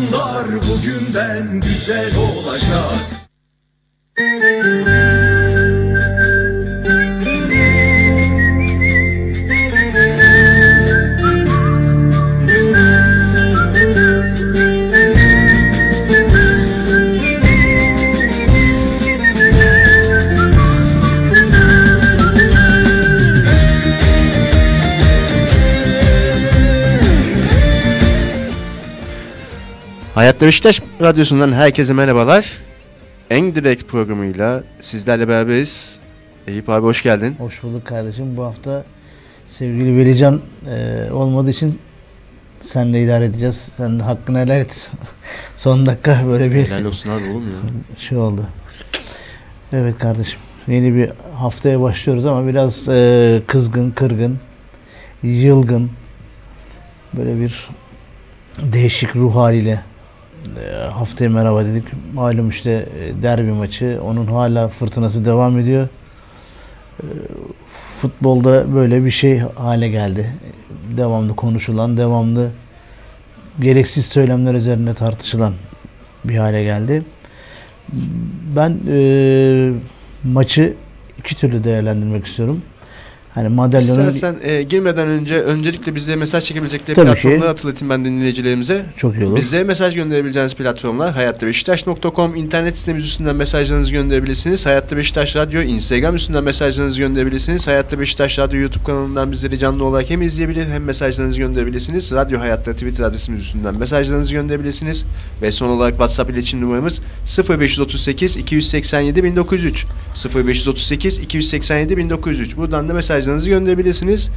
Yarınlar bugünden güzel olacak Hayatta Beşiktaş Radyosu'ndan herkese merhabalar. En Direkt programıyla sizlerle beraberiz. Eyüp abi hoş geldin. Hoş bulduk kardeşim. Bu hafta sevgili Velican e, olmadığı için senle idare edeceğiz. Sen de hakkını helal et. Son dakika böyle bir Helal olsun abi oğlum ya. şey oldu. Evet kardeşim. Yeni bir haftaya başlıyoruz ama biraz e, kızgın, kırgın, yılgın böyle bir değişik ruh haliyle haftaya merhaba dedik. Malum işte e, derbi maçı. Onun hala fırtınası devam ediyor. E, futbolda böyle bir şey hale geldi. Devamlı konuşulan, devamlı gereksiz söylemler üzerine tartışılan bir hale geldi. Ben e, maçı iki türlü değerlendirmek istiyorum. Hani madalyonun İstersen e, girmeden önce öncelikle bizlere mesaj çekebilecekleri Tabii platformları ki. hatırlatayım ben dinleyicilerimize. çok iyi olur. Bizlere mesaj gönderebileceğiniz platformlar hayattabeşiktaş.com internet sitemiz üstünden mesajlarınızı gönderebilirsiniz. Hayatta Beşiktaş Radyo Instagram üstünden mesajlarınızı gönderebilirsiniz. Hayatta Beşiktaş Radyo YouTube kanalından bizleri canlı olarak hem izleyebilir hem mesajlarınızı gönderebilirsiniz. Radyo Hayatta Twitter adresimiz üstünden mesajlarınızı gönderebilirsiniz. Ve son olarak WhatsApp iletişim numaramız 0538 287 1903 0538 287 1903 Buradan da mesajlarınızı gönderebilirsiniz.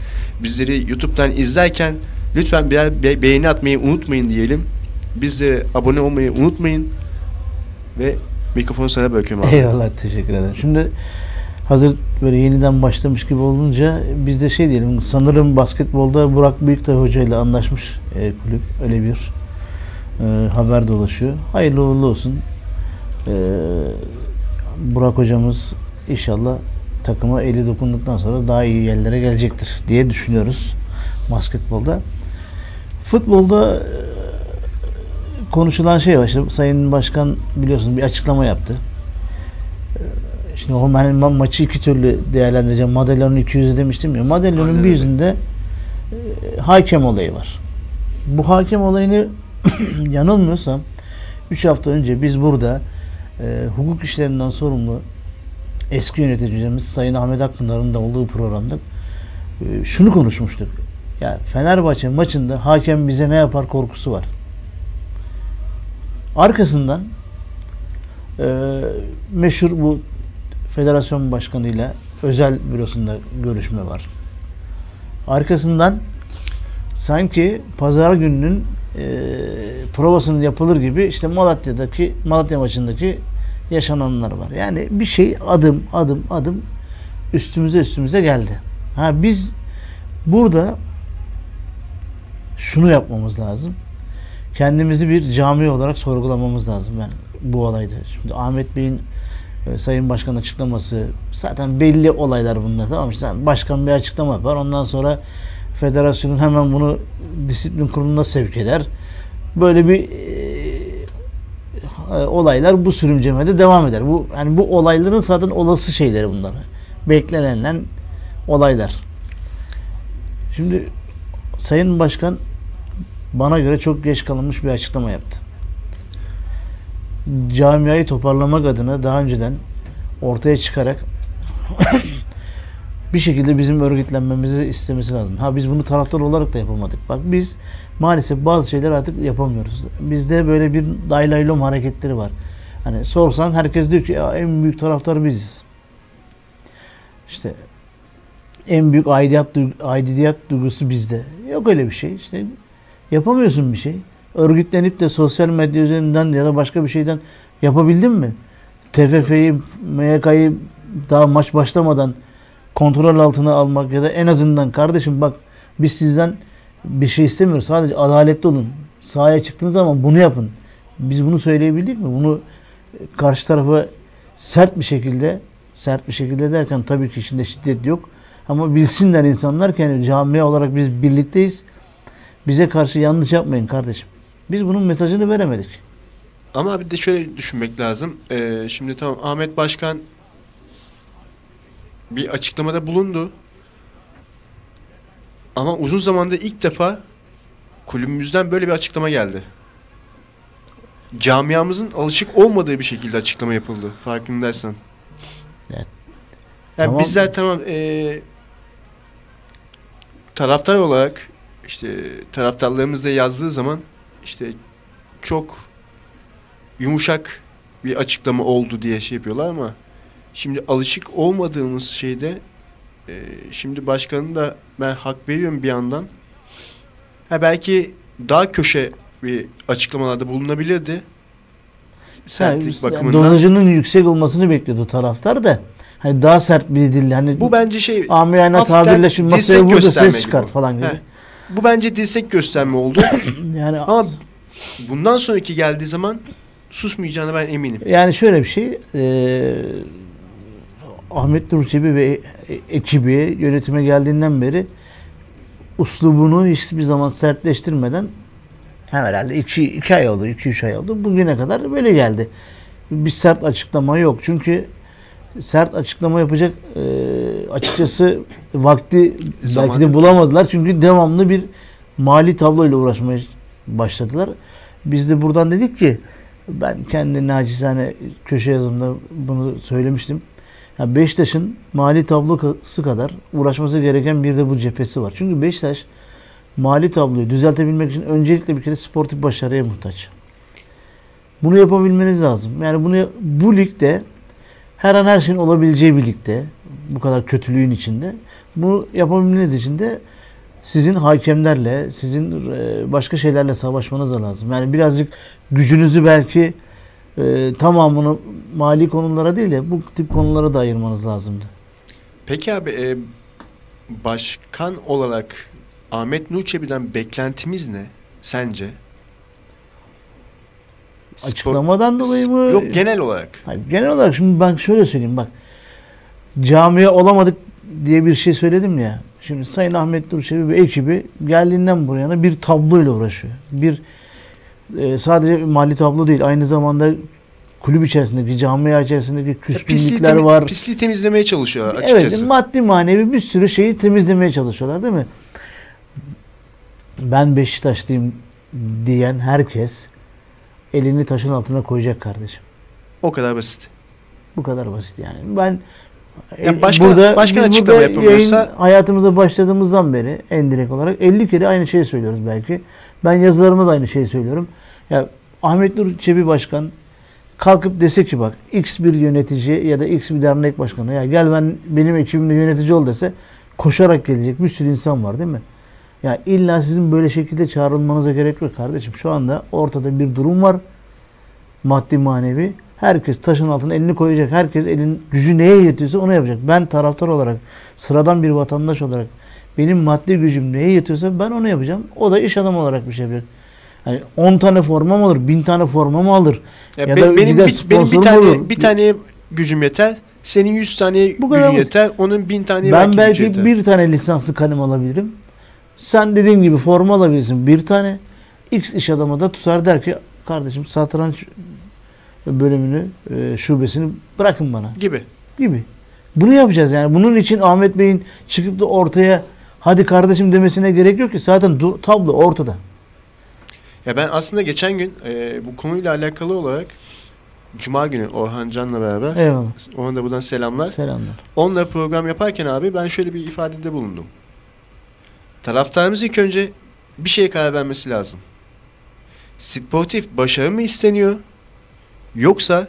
Bizleri YouTube'dan izlerken lütfen birer be- beğeni atmayı unutmayın diyelim. Bizlere abone olmayı unutmayın. Ve mikrofonu sana bırakıyorum abi. Eyvallah teşekkür ederim. Şimdi hazır böyle yeniden başlamış gibi olunca biz de şey diyelim sanırım basketbolda Burak Büyüktay Hoca ile anlaşmış e, kulüp. Öyle bir e, haber dolaşıyor. Hayırlı uğurlu olsun. E, Burak hocamız inşallah takıma eli dokunduktan sonra daha iyi yerlere gelecektir diye düşünüyoruz basketbolda. Futbolda e, konuşulan şey var. İşte Sayın Başkan biliyorsunuz bir açıklama yaptı. Ee, Şimdi o ben ma- maçı iki türlü değerlendireceğim. Madalyonun 200'ü demiştim ya. Madalyonun Aynen bir yüzünde e, hakem olayı var. Bu hakem olayını yanılmıyorsam 3 hafta önce biz burada e, hukuk işlerinden sorumlu eski yöneticimiz Sayın Ahmet Akpınar'ın da olduğu programda e, şunu konuşmuştuk. Ya Fenerbahçe maçında hakem bize ne yapar korkusu var. Arkasından e, meşhur bu federasyon başkanıyla özel bürosunda görüşme var. Arkasından sanki pazar gününün e, provasının yapılır gibi işte Malatya'daki Malatya maçındaki yaşananlar var. Yani bir şey adım adım adım üstümüze üstümüze geldi. Ha biz burada şunu yapmamız lazım. Kendimizi bir cami olarak sorgulamamız lazım ben bu olayda. Şimdi Ahmet Bey'in e, Sayın Başkan açıklaması zaten belli olaylar bunlar tamam mı? Sen başkan bir açıklama yapar. Ondan sonra federasyonun hemen bunu disiplin kuruluna sevk eder. Böyle bir e, olaylar bu sürümcemede devam eder. Bu yani bu olayların zaten olası şeyleri bunlar. Beklenen olaylar. Şimdi Sayın Başkan bana göre çok geç kalınmış bir açıklama yaptı. Camiayı toparlamak adına daha önceden ortaya çıkarak bir şekilde bizim örgütlenmemizi istemesi lazım. Ha biz bunu taraftar olarak da yapamadık. Bak biz maalesef bazı şeyler artık yapamıyoruz. Bizde böyle bir daylaylom hareketleri var. Hani sorsan herkes diyor ki ya en büyük taraftar biziz. İşte en büyük aidiyet, aidiyet duygusu bizde. Yok öyle bir şey. İşte yapamıyorsun bir şey. Örgütlenip de sosyal medya üzerinden ya da başka bir şeyden yapabildin mi? TFF'yi, MYK'yı daha maç başlamadan kontrol altına almak ya da en azından kardeşim bak biz sizden bir şey istemiyoruz. Sadece adaletli olun. Sahaya çıktığınız zaman bunu yapın. Biz bunu söyleyebildik mi? Bunu karşı tarafa sert bir şekilde sert bir şekilde derken tabii ki içinde şiddet yok. Ama bilsinler insanlar ki hani camia olarak biz birlikteyiz. Bize karşı yanlış yapmayın kardeşim. Biz bunun mesajını veremedik. Ama bir de şöyle düşünmek lazım. Ee, şimdi tamam Ahmet Başkan bir açıklamada bulundu. Ama uzun zamanda ilk defa kulübümüzden böyle bir açıklama geldi. Camiamızın alışık olmadığı bir şekilde açıklama yapıldı. Farkındaysan. Evet. Yani Tamam. bizler tamam ee, taraftar olarak işte taraftarlarımız da yazdığı zaman işte çok yumuşak bir açıklama oldu diye şey yapıyorlar ama şimdi alışık olmadığımız şeyde e, şimdi başkanın da ben hak veriyorum bir yandan. Ha belki daha köşe bir açıklamalarda bulunabilirdi. Sertlik Yani bakımından. Dozajının yüksek olmasını bekliyordu taraftar da. Hani daha sert bir dille hani Bu bence şey hafiften tabirle şimdi masaya vurdu ses çıkar bu. falan gibi. Bu bence dirsek gösterme oldu. Yani Ama bundan sonraki geldiği zaman susmayacağına ben eminim. Yani şöyle bir şey, e, Ahmet Nur Çebi ve e- ekibi yönetime geldiğinden beri uslubunu hiçbir zaman sertleştirmeden hem herhalde 2 iki ay oldu, 2-3 ay oldu. Bugüne kadar böyle geldi. Bir sert açıklama yok. Çünkü sert açıklama yapacak e, açıkçası vakti Zaman belki de yok. bulamadılar. Çünkü devamlı bir mali tabloyla uğraşmaya başladılar. Biz de buradan dedik ki ben kendi nacizane köşe yazımda bunu söylemiştim. Ya Beşiktaş'ın mali tablosu kadar uğraşması gereken bir de bu cephesi var. Çünkü Beşiktaş mali tabloyu düzeltebilmek için öncelikle bir kere sportif başarıya muhtaç. Bunu yapabilmeniz lazım. Yani bunu bu ligde her an her şeyin olabileceği bir ligde bu kadar kötülüğün içinde bunu yapabilmeniz için de sizin hakemlerle, sizin e, başka şeylerle savaşmanız da lazım. Yani birazcık gücünüzü belki e, tamamını mali konulara değil de bu tip konulara da ayırmanız lazımdı. Peki abi e, başkan olarak Ahmet Nur Çebi'den beklentimiz ne sence? Spor- Açıklamadan dolayı mı? Yok genel olarak. Hayır, genel olarak şimdi ben şöyle söyleyeyim bak. Camiye olamadık diye bir şey söyledim ya. Şimdi Sayın Ahmet Durçevi ve ekibi geldiğinden bu yana bir tabloyla uğraşıyor. Bir e, sadece mali tablo değil aynı zamanda kulüp içerisindeki, camia içerisindeki Pisliği, küskünlükler temi- var. pisliği temizlemeye çalışıyor açıkçası. Evet, maddi manevi bir sürü şeyi temizlemeye çalışıyorlar değil mi? Ben Beşiktaşlıyım diyen herkes elini taşın altına koyacak kardeşim. O kadar basit. Bu kadar basit yani. Ben Ya e, başka- başka biz açıklama burada yapamıyorsa- yayın hayatımıza başladığımızdan beri en direkt olarak 50 kere aynı şeyi söylüyoruz belki. Ben yazılarıma da aynı şeyi söylüyorum. Ya Ahmet Nur Çebi Başkan kalkıp dese ki bak X bir yönetici ya da X bir dernek başkanı ya gel ben benim ekibimle yönetici ol dese koşarak gelecek bir sürü insan var değil mi? Ya illa sizin böyle şekilde çağrılmanıza gerek yok kardeşim. Şu anda ortada bir durum var. Maddi manevi. Herkes taşın altına elini koyacak. Herkes elin gücü neye yetiyorsa onu yapacak. Ben taraftar olarak, sıradan bir vatandaş olarak benim maddi gücüm neye yetiyorsa ben onu yapacağım. O da iş adamı olarak bir şey yapacak. Yani 10 tane forma mı alır, 1000 tane forma mı alır? Ya Ya be- da benim bir, benim bir tane olur. bir tane gücüm yeter. Senin 100 tane Bu gücün yeter. Onun 1000 tane Ben belki, belki yeter. bir tane lisanslı kalem alabilirim. Sen dediğim gibi forma alabilirsin bir tane. X iş adamı da tutar der ki kardeşim satranç bölümünü, e, şubesini bırakın bana gibi. gibi. Bunu yapacağız yani. Bunun için Ahmet Bey'in çıkıp da ortaya hadi kardeşim demesine gerek yok ki. Zaten tablo ortada. Ya ben aslında geçen gün e, bu konuyla alakalı olarak Cuma günü Orhan Can'la beraber Eyvallah. ona da buradan selamlar. Selamlar. Onunla program yaparken abi ben şöyle bir ifadede bulundum. Taraftarımız ilk önce bir şeye karar vermesi lazım. Sportif başarı mı isteniyor? Yoksa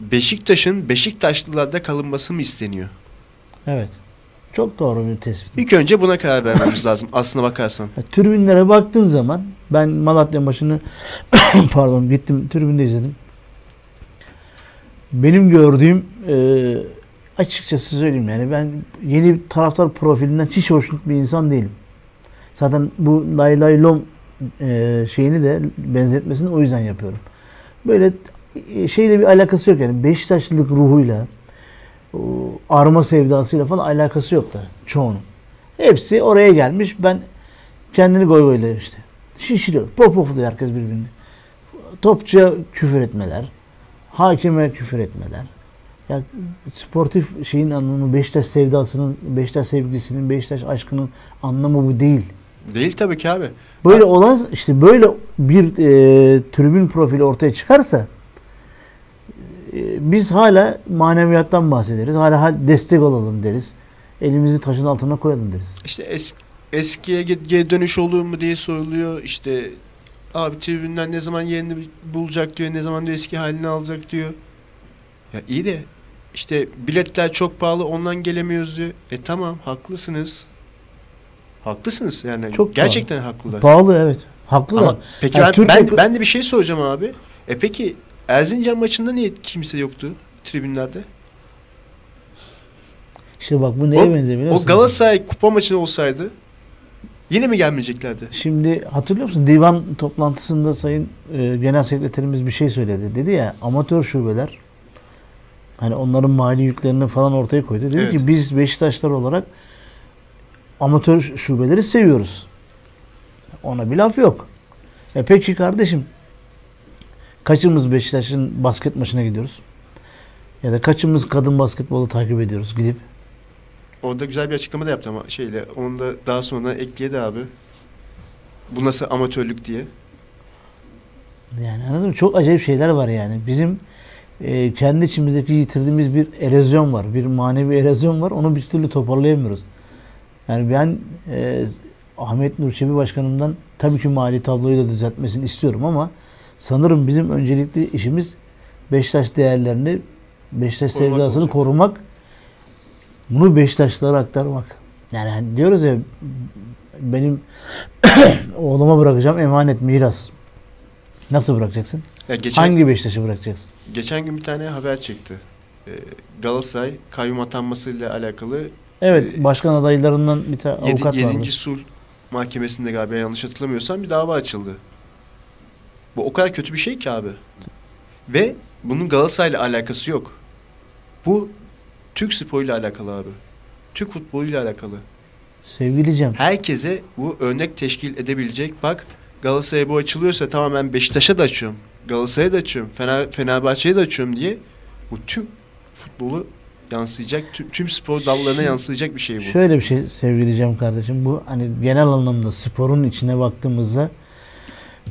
Beşiktaş'ın Beşiktaşlılarda kalınması mı isteniyor? Evet. Çok doğru bir tespit. İlk önce buna karar vermemiz lazım aslına bakarsan. Ya, Türbinlere baktığın zaman ben Malatya maçını pardon gittim tribünde izledim. Benim gördüğüm e, açıkçası söyleyeyim yani ben yeni taraftar profilinden hiç hoşnut bir insan değilim. Zaten bu lay lay lom e, şeyini de benzetmesini o yüzden yapıyorum. Böyle şeyle bir alakası yok yani Beşiktaşlılık ruhuyla arma sevdasıyla falan alakası yok da çoğunun. Hepsi oraya gelmiş. Ben kendini goy goyla işte. Şişiriyor. Pop popluyor herkes birbirini. Topçuya küfür etmeler. Hakime küfür etmeler. Ya sportif şeyin anlamı Beşiktaş sevdasının, Beşiktaş sevgisinin, Beşiktaş aşkının anlamı bu değil. Değil tabii ki abi. Böyle olan işte böyle bir e, tribün profili ortaya çıkarsa biz hala maneviyattan bahsederiz. Hala ha- destek olalım deriz. Elimizi taşın altına koyalım deriz. İşte es, eskiye ge- geri dönüş olur mu diye soruluyor. İşte abi tribünden ne zaman yerini bulacak diyor. Ne zaman diyor eski halini alacak diyor. Ya iyi de işte biletler çok pahalı ondan gelemiyoruz diyor. E tamam haklısınız. Haklısınız yani. Çok gerçekten haklılar. Pahalı evet. Haklılar. Ama peki Yani ben, Türk ben, ben de bir şey soracağım abi. E peki Erzincan maçında niye kimse yoktu tribünlerde? İşte bak bu neye O- benziyor biliyor O musun? Galatasaray kupa maçı olsaydı yine mi gelmeyeceklerdi? Şimdi hatırlıyor musun? Divan toplantısında Sayın e, Genel Sekreterimiz bir şey söyledi. Dedi ya amatör şubeler hani onların mali yüklerini falan ortaya koydu. Dedi Evet. ki biz Beşiktaşlar olarak amatör şubeleri seviyoruz. Ona bir laf yok. E peki kardeşim kaçımız Beşiktaş'ın basket maçına gidiyoruz? Ya da kaçımız kadın basketbolu takip ediyoruz gidip? Orada güzel bir açıklama da yaptı ama şeyle onu da daha sonra ekledi abi. Bu nasıl amatörlük diye. Yani anladın mı? Çok acayip şeyler var yani. Bizim e, kendi içimizdeki yitirdiğimiz bir erozyon var. Bir manevi erozyon var. Onu bir türlü toparlayamıyoruz. Yani ben e, Ahmet Nur Çebi Başkanım'dan tabii ki mali tabloyu da düzeltmesini istiyorum ama sanırım bizim öncelikli işimiz Beşiktaş değerlerini, Beşiktaş Korumak sevdasını olacak. korumak. Bunu Beşiktaşlılara aktarmak. Yani hani diyoruz ya benim oğluma bırakacağım emanet miras. Nasıl bırakacaksın? Ya geçen Hangi Beşiktaş'ı bırakacaksın? geçen gün bir tane haber çıktı. Ee, Galatasaray kayyum atanmasıyla alakalı Evet, Ee, başkan adaylarından bir tane yedi, avukat vardı. 7. sulh mahkemesinde galiba yanlış hatırlamıyorsam bir dava açıldı. Bu o kadar kötü bir şey ki abi. Ve bunun Galatasaray'la alakası yok. Bu Türk sporuyla alakalı abi. Türk futboluyla alakalı. Sevgili Cem, herkese bu örnek teşkil edebilecek. Bak Galatasaray'a bu açılıyorsa tamam ben Beşiktaş'a da açıyorum. Galatasaray'a da açıyorum. Fener, Fenerbahçe'ye de açıyorum diye bu tüm futbolu yansıyacak, tüm, tüm spor dallarına yansıyacak bir şey bu. şöyle bir şey sevgili Cem kardeşim. Bu hani genel anlamda sporun içine baktığımızda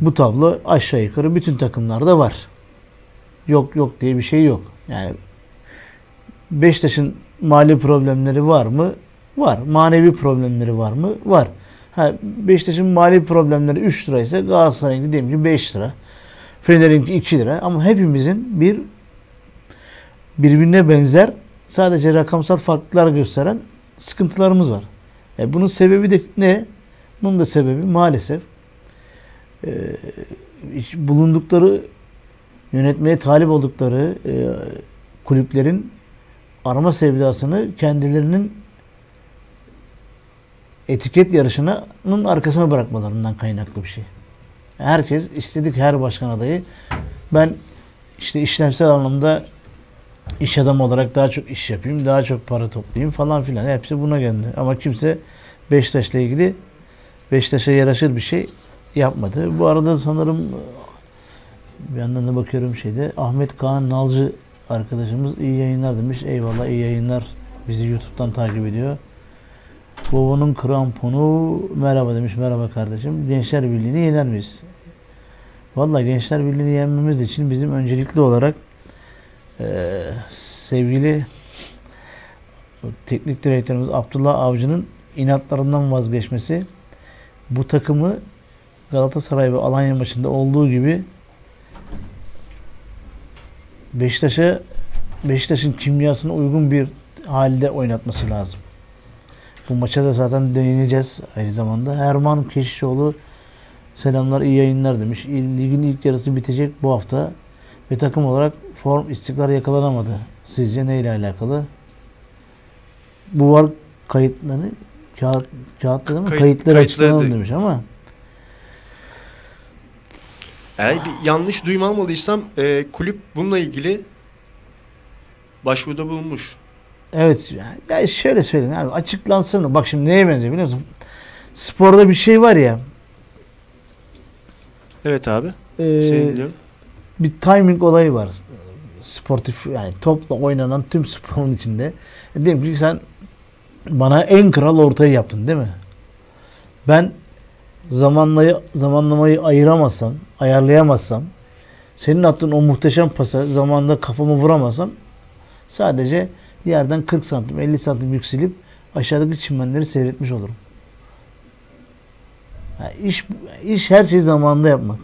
bu tablo aşağı yukarı bütün takımlarda var. Yok yok diye bir şey yok. Yani Beşiktaş'ın mali problemleri var mı? Var. Manevi problemleri var mı? Var. Ha, Beşiktaş'ın mali problemleri 3 lira ise Galatasaray'ınki diyelim ki 5 lira. Fener'inki 2 lira. Ama hepimizin bir birbirine benzer sadece rakamsal farklılıklar gösteren sıkıntılarımız var. E bunun sebebi de ne? Bunun da sebebi maalesef e, bulundukları yönetmeye talip oldukları e, kulüplerin arama sevdasını kendilerinin etiket yarışının arkasına bırakmalarından kaynaklı bir şey. Herkes istedik her başkan adayı ben işte işlemsel anlamda iş adamı olarak daha çok iş yapayım, daha çok para toplayayım falan filan. Hepsi buna geldi. Ama kimse Beşiktaş'la ilgili Beşiktaş'a yaraşır bir şey yapmadı. Bu arada sanırım bir yandan da bakıyorum şeyde Ahmet Kaan Nalcı arkadaşımız iyi yayınlar demiş. Eyvallah iyi yayınlar. Bizi YouTube'dan takip ediyor. Baba'nın kramponu merhaba demiş. Merhaba kardeşim. Gençler Birliği'ni yener miyiz? Vallahi Gençler Birliği'ni yenmemiz için bizim öncelikli olarak ee, sevgili teknik direktörümüz Abdullah Avcı'nın inatlarından vazgeçmesi bu takımı Galatasaray ve Alanya maçında olduğu gibi Beşiktaş'a Beşiktaş'ın kimyasına uygun bir halde oynatması lazım. Bu maça da zaten değineceğiz aynı zamanda. Erman Keşişoğlu selamlar iyi yayınlar demiş. Ligin ilk yarısı bitecek bu hafta ve takım olarak form istikrar yakalanamadı. Sizce neyle alakalı? Bu var kayıtları kağıt, kağıtları mı? Kayıt- Kayıtları kayıtları açıklanalım demiş ama Eğer bir yanlış duymamalıysam e, kulüp bununla ilgili başvuruda bulunmuş. evet ya şöyle söyleyeyim abi açıklansın. Bak şimdi neye benziyor biliyor musun? Sporda bir şey var ya Evet abi. Ee, dinliyorum. bir timing olayı var. Sportif yani topla oynanan tüm sporun içinde. Diyelim ki sen bana en kral ortayı yaptın değil mi? Ben zamanlayı, zamanlamayı ayıramazsam, ayarlayamazsam, senin attığın o muhteşem pasa zamanında kafamı vuramazsam sadece yerden 40 santim, 50 santim yükselip aşağıdaki çimenleri seyretmiş olurum. Yani iş, iş her şeyi zamanında yapmak.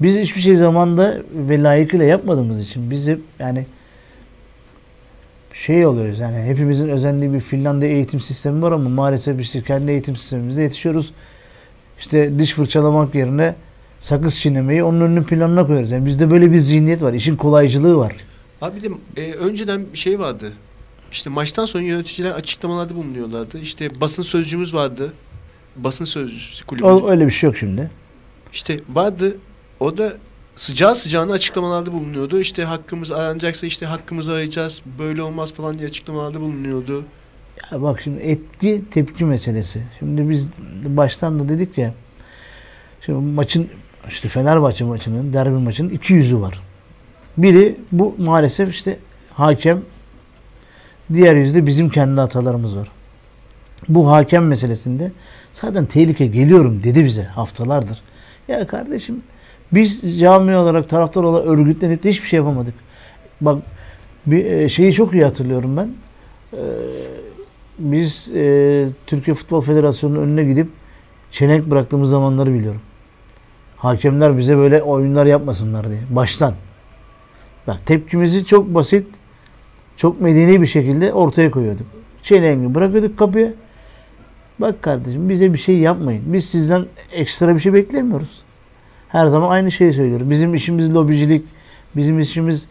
Biz hiçbir şey zamanda ve layıkıyla yapmadığımız için biz hep yani şey oluyoruz yani hepimizin özendiği bir Finlandiya eğitim sistemi var ama maalesef işte kendi eğitim sistemimizde yetişiyoruz. İşte diş fırçalamak yerine sakız çiğnemeyi onun önünün planına koyuyoruz. Yani bizde böyle bir zihniyet var. İşin kolaycılığı var. Abi de e, önceden bir şey vardı. İşte maçtan sonra yöneticiler açıklamalarda bulunuyorlardı. İşte basın sözcüğümüz vardı. Basın sözcüsü kulübü. O, öyle bir şey yok şimdi. İşte vardı. O da sıcağı sıcağına açıklamalarda bulunuyordu. İşte hakkımız aranacaksa işte hakkımızı arayacağız. Böyle olmaz falan diye açıklamalarda bulunuyordu. Ya bak şimdi etki tepki meselesi. Şimdi biz baştan da dedik ya şimdi maçın işte Fenerbahçe maçının derbi maçının iki yüzü var. Biri bu maalesef işte hakem diğer yüzde bizim kendi hatalarımız var. Bu hakem meselesinde zaten tehlike geliyorum dedi bize haftalardır. Ya kardeşim biz cami olarak taraftar olarak örgütlenip de hiçbir şey yapamadık. Bak bir e, şeyi çok iyi hatırlıyorum ben. Ee, biz e, Türkiye Futbol Federasyonu'nun önüne gidip çelenk bıraktığımız zamanları biliyorum. Hakemler bize böyle oyunlar yapmasınlar diye. Baştan. Bak tepkimizi çok basit, çok medeni bir şekilde ortaya koyuyorduk. Çelengi bırakıyorduk kapıya. Bak kardeşim bize bir şey yapmayın. Biz sizden ekstra bir şey beklemiyoruz. Her zaman aynı şeyi söylüyoruz. Bizim işimiz lobicilik, bizim işimiz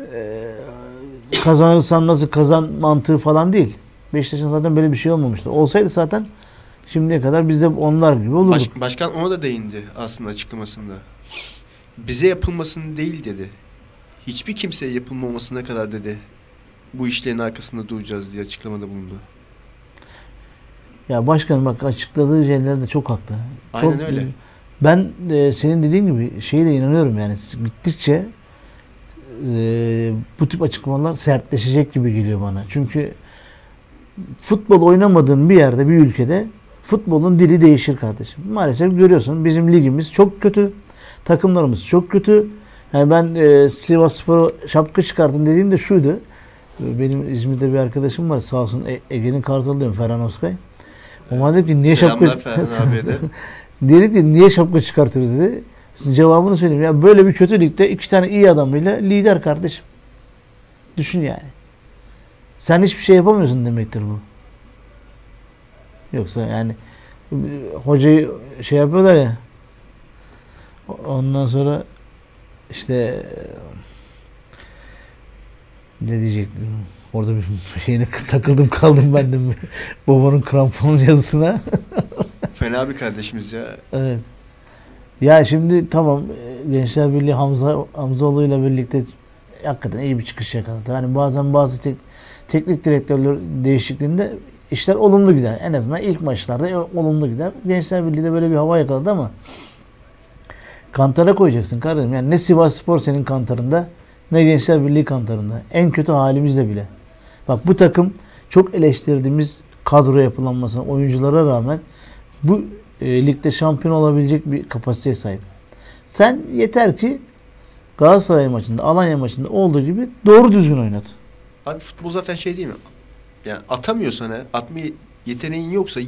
e, kazanırsan nasıl kazan mantığı falan değil. Beşiktaş'ın zaten böyle bir şey olmamıştı. Olsaydı zaten şimdiye kadar biz de onlar gibi olurduk. Baş- başkan ona da değindi aslında açıklamasında. Bize yapılmasını değil dedi. Hiçbir kimseye yapılmamasına kadar dedi. Bu işlerin arkasında duracağız diye açıklamada bulundu. Ya başkan bak açıkladığı şeyler de çok haklı. Aynen Çok- öyle. Ben e, senin dediğin gibi şeye de inanıyorum yani gittikçe e, bu tip açıklamalar sertleşecek gibi geliyor bana. Çünkü futbol oynamadığın bir yerde, bir ülkede futbolun dili değişir kardeşim. Maalesef görüyorsun bizim ligimiz çok kötü. Takımlarımız çok kötü. Yani ben e, Sivas Spor'a şapka çıkarttım dediğimde şuydu. E, Benim İzmir'de bir arkadaşım var sağ olsun E- Ege'nin kartalı diyorum Ferhan Oskay. O bana dedi ki niye şapka... Selamlar de. Dedik ki niye şapka çıkartıyoruz dedi. Size cevabını söyleyeyim. Ya böyle bir kötü ligde iki tane iyi adamıyla lider kardeşim. Düşün yani. Sen hiçbir şey yapamıyorsun demektir bu. Yoksa yani hocayı şey yapıyorlar ya ondan sonra işte ne diyecektim orada bir şeyine takıldım kaldım ben de babanın krampon yazısına. Fena bir kardeşimiz ya. Evet. Ya şimdi tamam Gençler Birliği Hamza Hamzaoğlu ile birlikte hakikaten iyi bir çıkış yakaladı. Hani bazen bazı tek, teknik direktörler değişikliğinde işler olumlu gider. En azından ilk maçlarda olumlu gider. Gençler Birliği de böyle bir hava yakaladı ama kantara koyacaksın kardeşim. Yani ne Sivas Spor senin kantarında ne Gençler Birliği kantarında. En kötü halimizde bile. Bak bu takım çok eleştirdiğimiz kadro yapılanmasına, oyunculara rağmen bu e, ligde şampiyon olabilecek bir kapasiteye sahip. Sen yeter ki Galatasaray maçında, Alanya maçında olduğu gibi doğru düzgün oynat. Abi futbol zaten şey değil mi? Yani atamıyorsan ha, atma yeteneğin yoksa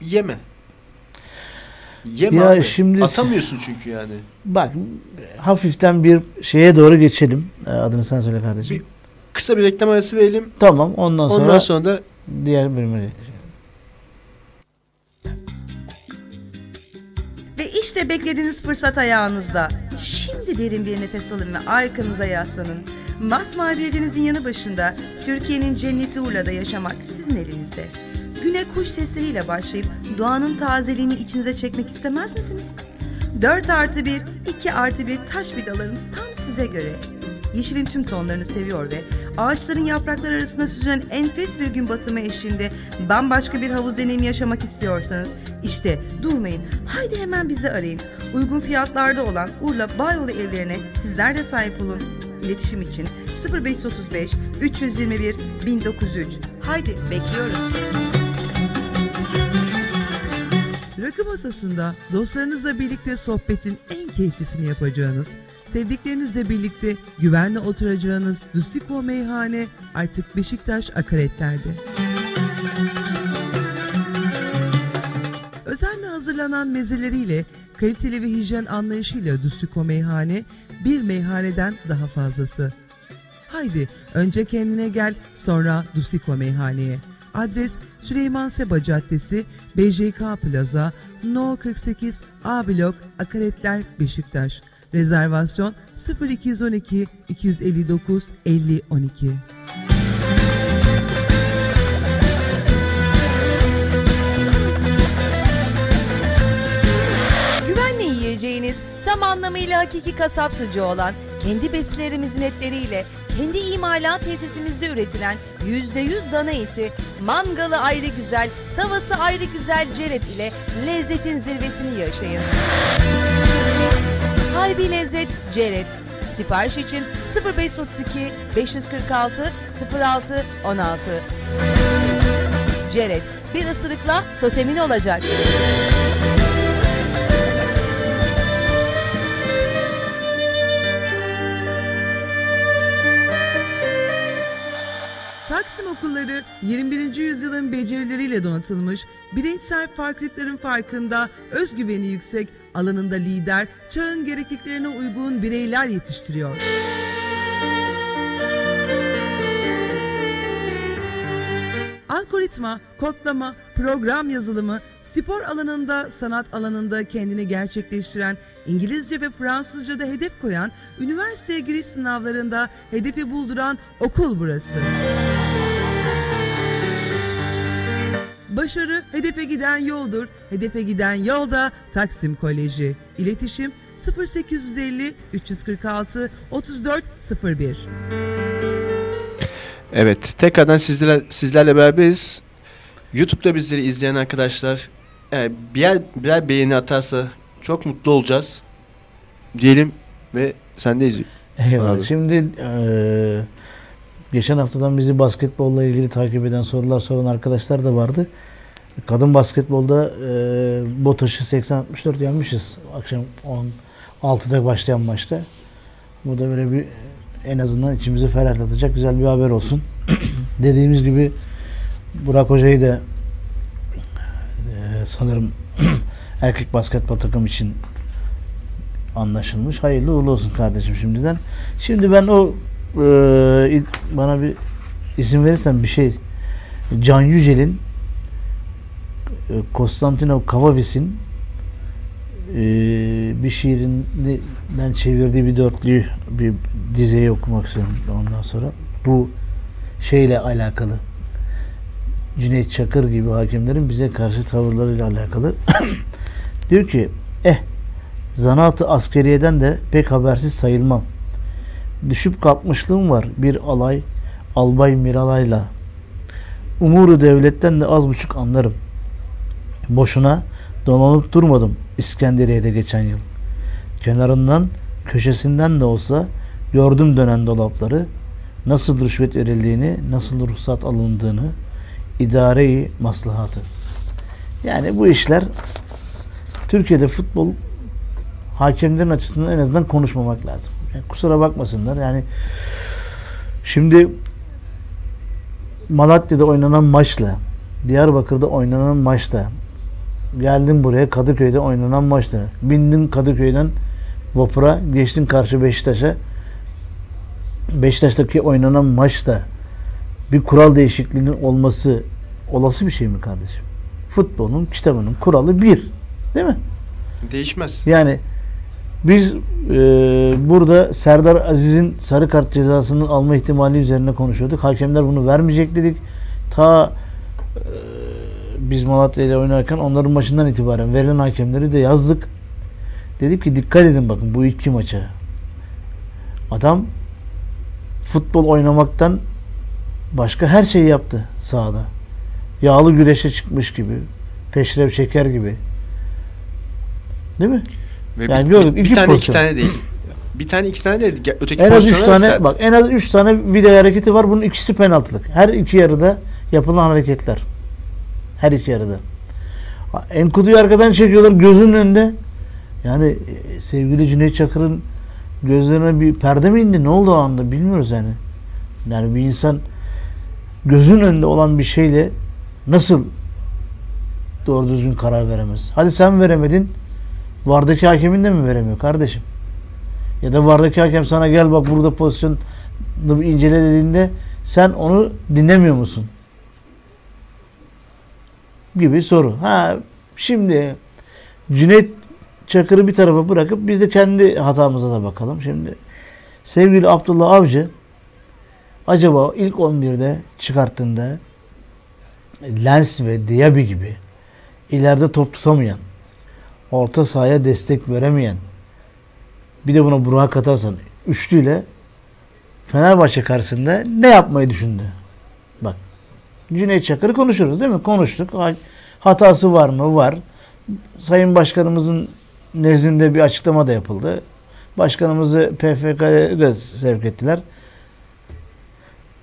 yeme. Yeme Ya abi. şimdi- Atamıyorsun çünkü yani. Bak hafiften bir şeye doğru geçelim. E, Adını sen söyle kardeşim. Bir- Kısa bir reklam arası verelim. Tamam ondan sonra, Ondan sonra da diğer bölüme geçelim. Ve işte beklediğiniz fırsat ayağınızda. Şimdi derin bir nefes alın ve arkanıza yaslanın. Masmavi denizin yanı başında Türkiye'nin cenneti Urla'da yaşamak sizin elinizde. Güne kuş sesleriyle başlayıp doğanın tazeliğini içinize çekmek istemez misiniz? 4 artı 1, 2 artı 1 taş villalarımız tam size göre. yeşilin tüm tonlarını seviyor ve ağaçların yaprakları arasında süzülen enfes bir gün batımı eşliğinde bambaşka bir havuz deneyimi yaşamak istiyorsanız işte durmayın. Haydi hemen bizi arayın. Uygun fiyatlarda olan Urla Bayolu evlerine sizler de sahip olun. İletişim için 0535 321 1903. Haydi bekliyoruz. Rakı masasında dostlarınızla birlikte sohbetin en keyiflisini yapacağınız, sevdiklerinizle birlikte güvenle oturacağınız Dusiko Meyhane artık Beşiktaş Akaretler'de. Özenle hazırlanan mezeleriyle, kaliteli ve hijyen anlayışıyla Dusiko Meyhane bir meyhaneden daha fazlası. Haydi önce kendine gel sonra Dusiko Meyhane'ye. Adres Süleyman Seba Caddesi, BJK Plaza, No 48 A Blok, Akaretler, Beşiktaş. Rezervasyon 0212 259 50 tam anlamıyla hakiki kasap sucuğu olan kendi besilerimizin etleriyle kendi imalat tesisimizde üretilen %100 dana eti, mangalı ayrı güzel, tavası ayrı güzel ceret ile lezzetin zirvesini yaşayın. Harbi lezzet ceret. Sipariş için 0532 546 06 16. Ceret bir ısırıkla totemin olacak. Okulları 21. yüzyılın becerileriyle donatılmış, bireysel farklılıkların farkında, özgüveni yüksek, alanında lider, çağın gerekliliklerine uygun bireyler yetiştiriyor. Algoritma, kodlama, program yazılımı, spor alanında, sanat alanında kendini gerçekleştiren, İngilizce ve Fransızca'da hedef koyan, üniversiteye giriş sınavlarında hedefi bulduran okul burası. Başarı hedefe giden yoldur. Hedefe giden yolda Taksim Koleji. İletişim 0850 346 34 01. Evet, tekrardan sizler, sizlerle beraberiz. YouTube'da bizleri izleyen arkadaşlar e, birer, birer beğeni atarsa çok mutlu olacağız. Diyelim ve sendeyiz. Eyvallah. Abi. Şimdi eee, geçen haftadan bizi basketbolla ilgili takip eden sorular soran arkadaşlar da vardı. Kadın basketbolda eee BOTAŞ'ı 80-64 yenmişiz. Akşam 16'da başlayan maçta. Bu da böyle bir en azından içimizi ferahlatacak güzel bir haber olsun. Dediğimiz gibi Burak Hoca'yı da eee, sanırım erkek basketbol takım için anlaşılmış. Hayırlı uğurlu olsun kardeşim şimdiden. Şimdi ben o il- bana bir isim verirsen bir şey Can Yücel'in e, Konstantino Kavavis'in e, bir şiirinden çevirdiği bir dörtlüyü bir dizeyi okumak istiyorum ondan sonra. Bu şeyle alakalı. Cüneyt Çakır gibi hakemlerin bize karşı tavırlarıyla alakalı. Diyor ki eh Zanaatı askeriyeden de pek habersiz sayılmam. Düşüp kalkmışlığım var bir alay, albay Miralay'la. Umuru devletten de az buçuk anlarım. Boşuna donanıp durmadım İskenderiye'de geçen yıl. Kenarından, köşesinden de olsa gördüm dönen dolapları, nasıl rüşvet verildiğini, nasıl ruhsat alındığını, idareyi maslahatı. Yani bu işler Türkiye'de futbol hakemlerin açısından en azından konuşmamak lazım. Yani kusura bakmasınlar. Yani şimdi Malatya'da oynanan maçla Diyarbakır'da oynanan maçta geldin buraya Kadıköy'de oynanan maçta bindin Kadıköy'den vapura geçtin karşı Beşiktaş'a Beşiktaş'taki oynanan maçta bir kural değişikliğinin olması olası bir şey mi kardeşim? Futbolun kitabının kuralı bir. Değil mi? Değişmez. Yani biz e, burada Serdar Aziz'in sarı kart cezasını alma ihtimali üzerine konuşuyorduk. Hakemler bunu vermeyecek dedik. Ta e, biz Malatya ile oynarken onların maçından itibaren verilen hakemleri de yazdık. Dedik ki dikkat edin bakın bu iki maça. Adam futbol oynamaktan başka her şeyi yaptı sahada. Yağlı güreşe çıkmış gibi. Peşrev şeker gibi. Değil mi? Ve Yani bir, gördük, bir, bir tane pozisyon. iki tane değil. Bir tane iki tane değil. Öteki En az 3 pozisyonlar tane sert. bak en az 3 tane video hareketi var. Bunun ikisi penaltılık. Her iki yarıda yapılan hareketler. Her iki yarıda. Enkudu'yu arkadan çekiyorlar gözünün önünde. Yani e, sevgili Cüneyt Çakır'ın gözlerine bir perde mi indi? Ne oldu o anda bilmiyoruz yani. Yani bir insan gözün önünde olan bir şeyle nasıl doğru düzgün karar veremez? Hadi sen veremedin. Vardaki hakemin de mi veremiyor kardeşim? Ya da vardaki hakem sana gel bak burada pozisyonu bir incele dediğinde sen onu dinlemiyor musun? Gibi soru. Ha şimdi Cüneyt Çakır'ı bir tarafa bırakıp biz de kendi hatamıza da bakalım. Şimdi sevgili Abdullah Avcı acaba ilk 11'de çıkarttığında Lens ve Diaby gibi ileride top tutamayan, orta sahaya destek veremeyen, bir de buna Burak'ı katarsan üçlüyle Fenerbahçe karşısında ne yapmayı düşündü? Bak. Cüneyt Çakır'ı konuşuruz değil mi? Konuştuk. Ha- Hatası var mı? Var. Sayın Başkanımızın nezdinde bir açıklama da yapıldı. Başkanımızı PFK'ya da sevk ettiler.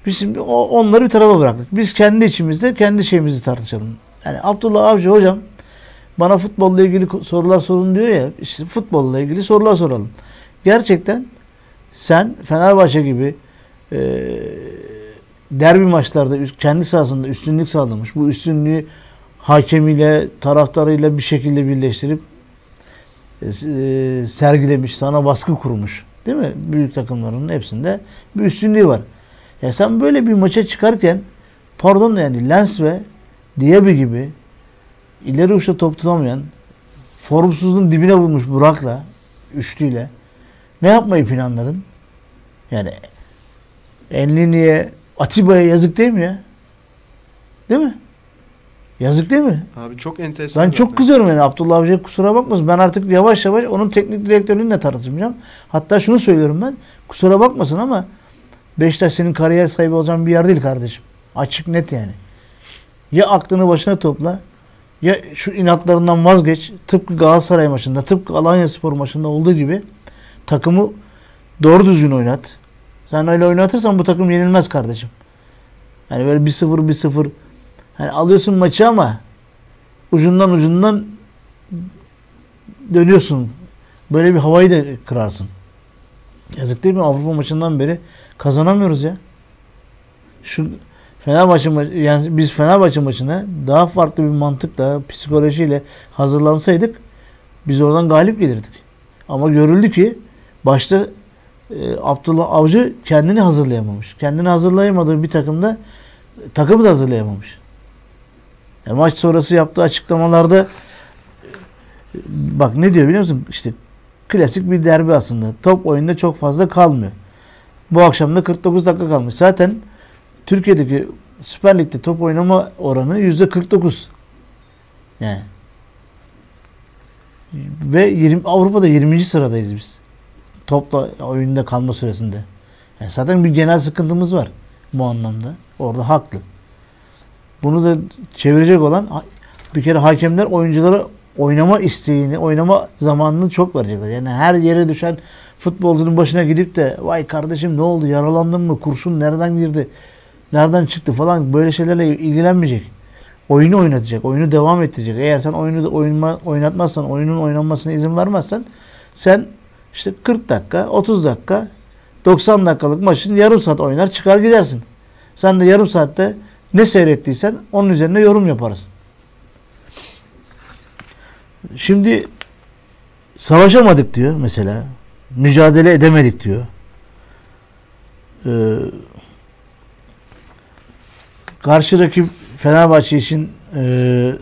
Biz şimdi onları bir tarafa bıraktık. Biz kendi içimizde kendi şeyimizi tartışalım. Yani Abdullah Avcı hocam bana futbolla ilgili sorular sorun diyor ya. İşte futbolla ilgili sorular soralım. Gerçekten sen Fenerbahçe gibi e, derbi maçlarda kendi sahasında üstünlük sağlamış. Bu üstünlüğü hakemiyle, taraftarıyla bir şekilde birleştirip e, e, sergilemiş, sana baskı kurmuş. Değil mi? Büyük takımların hepsinde bir üstünlüğü var. Ya sen böyle bir maça çıkarken pardon yani Lens ve Diaby gibi ileri uçta top tutamayan formsuzluğun dibine vurmuş Burak'la üçlüyle ne yapmayı planladın? Yani Enlini'ye Atiba'ya yazık değil mi ya? Değil mi? Yazık değil mi? Abi çok enteresan. Ben çok kızıyorum yani Abdullah Avcı'ya kusura bakmasın. Ben artık yavaş yavaş onun teknik direktörlüğünü de tartışmayacağım. Hatta şunu söylüyorum ben. Kusura bakmasın ama Beşiktaş senin kariyer sahibi olacağın bir yer değil kardeşim. Açık net yani. Ya aklını başına topla ya şu inatlarından vazgeç. Tıpkı Galatasaray maçında, tıpkı Alanya Spor maçında olduğu gibi takımı doğru düzgün oynat. Sen öyle oynatırsan bu takım yenilmez kardeşim. Yani böyle 1-0 1-0 hani alıyorsun maçı ama ucundan ucundan dönüyorsun. Böyle bir havayı da kırarsın. Yazık değil mi? Avrupa maçından beri kazanamıyoruz ya. Şu Fenerbahçe maçı, yani biz Fenerbahçe maçına daha farklı bir mantıkla, psikolojiyle hazırlansaydık biz oradan galip gelirdik. Ama görüldü ki başta e, Abdullah Avcı kendini hazırlayamamış. Kendini hazırlayamadığı bir takımda e, takımı da hazırlayamamış. Yani maç sonrası yaptığı açıklamalarda e, bak ne diyor biliyor musun? İşte klasik bir derbi aslında. Top oyunda çok fazla kalmıyor. Bu akşam da 49 dakika kalmış. Zaten Türkiye'deki Süper Lig'de top oynama oranı yüzde 49. Yani. Ve 20, Avrupa'da 20. sıradayız biz. Topla oyunda kalma süresinde. Yani zaten bir genel sıkıntımız var bu anlamda. Orada haklı. Bunu da çevirecek olan bir kere hakemler oyunculara oynama isteğini, oynama zamanını çok verecekler. Yani her yere düşen futbolcunun başına gidip de vay kardeşim ne oldu yaralandın mı kurşun nereden girdi nereden çıktı falan böyle şeylerle ilgilenmeyecek. Oyunu oynatacak, oyunu devam ettirecek. Eğer sen oyunu oynama, oynatmazsan, oyunun oynanmasına izin vermezsen sen işte 40 dakika, 30 dakika, 90 dakikalık maçın yarım saat oynar çıkar gidersin. Sen de yarım saatte ne seyrettiysen onun üzerine yorum yaparsın. Şimdi savaşamadık diyor mesela. Mücadele edemedik diyor. Ee, karşı rakip Fenerbahçe için e,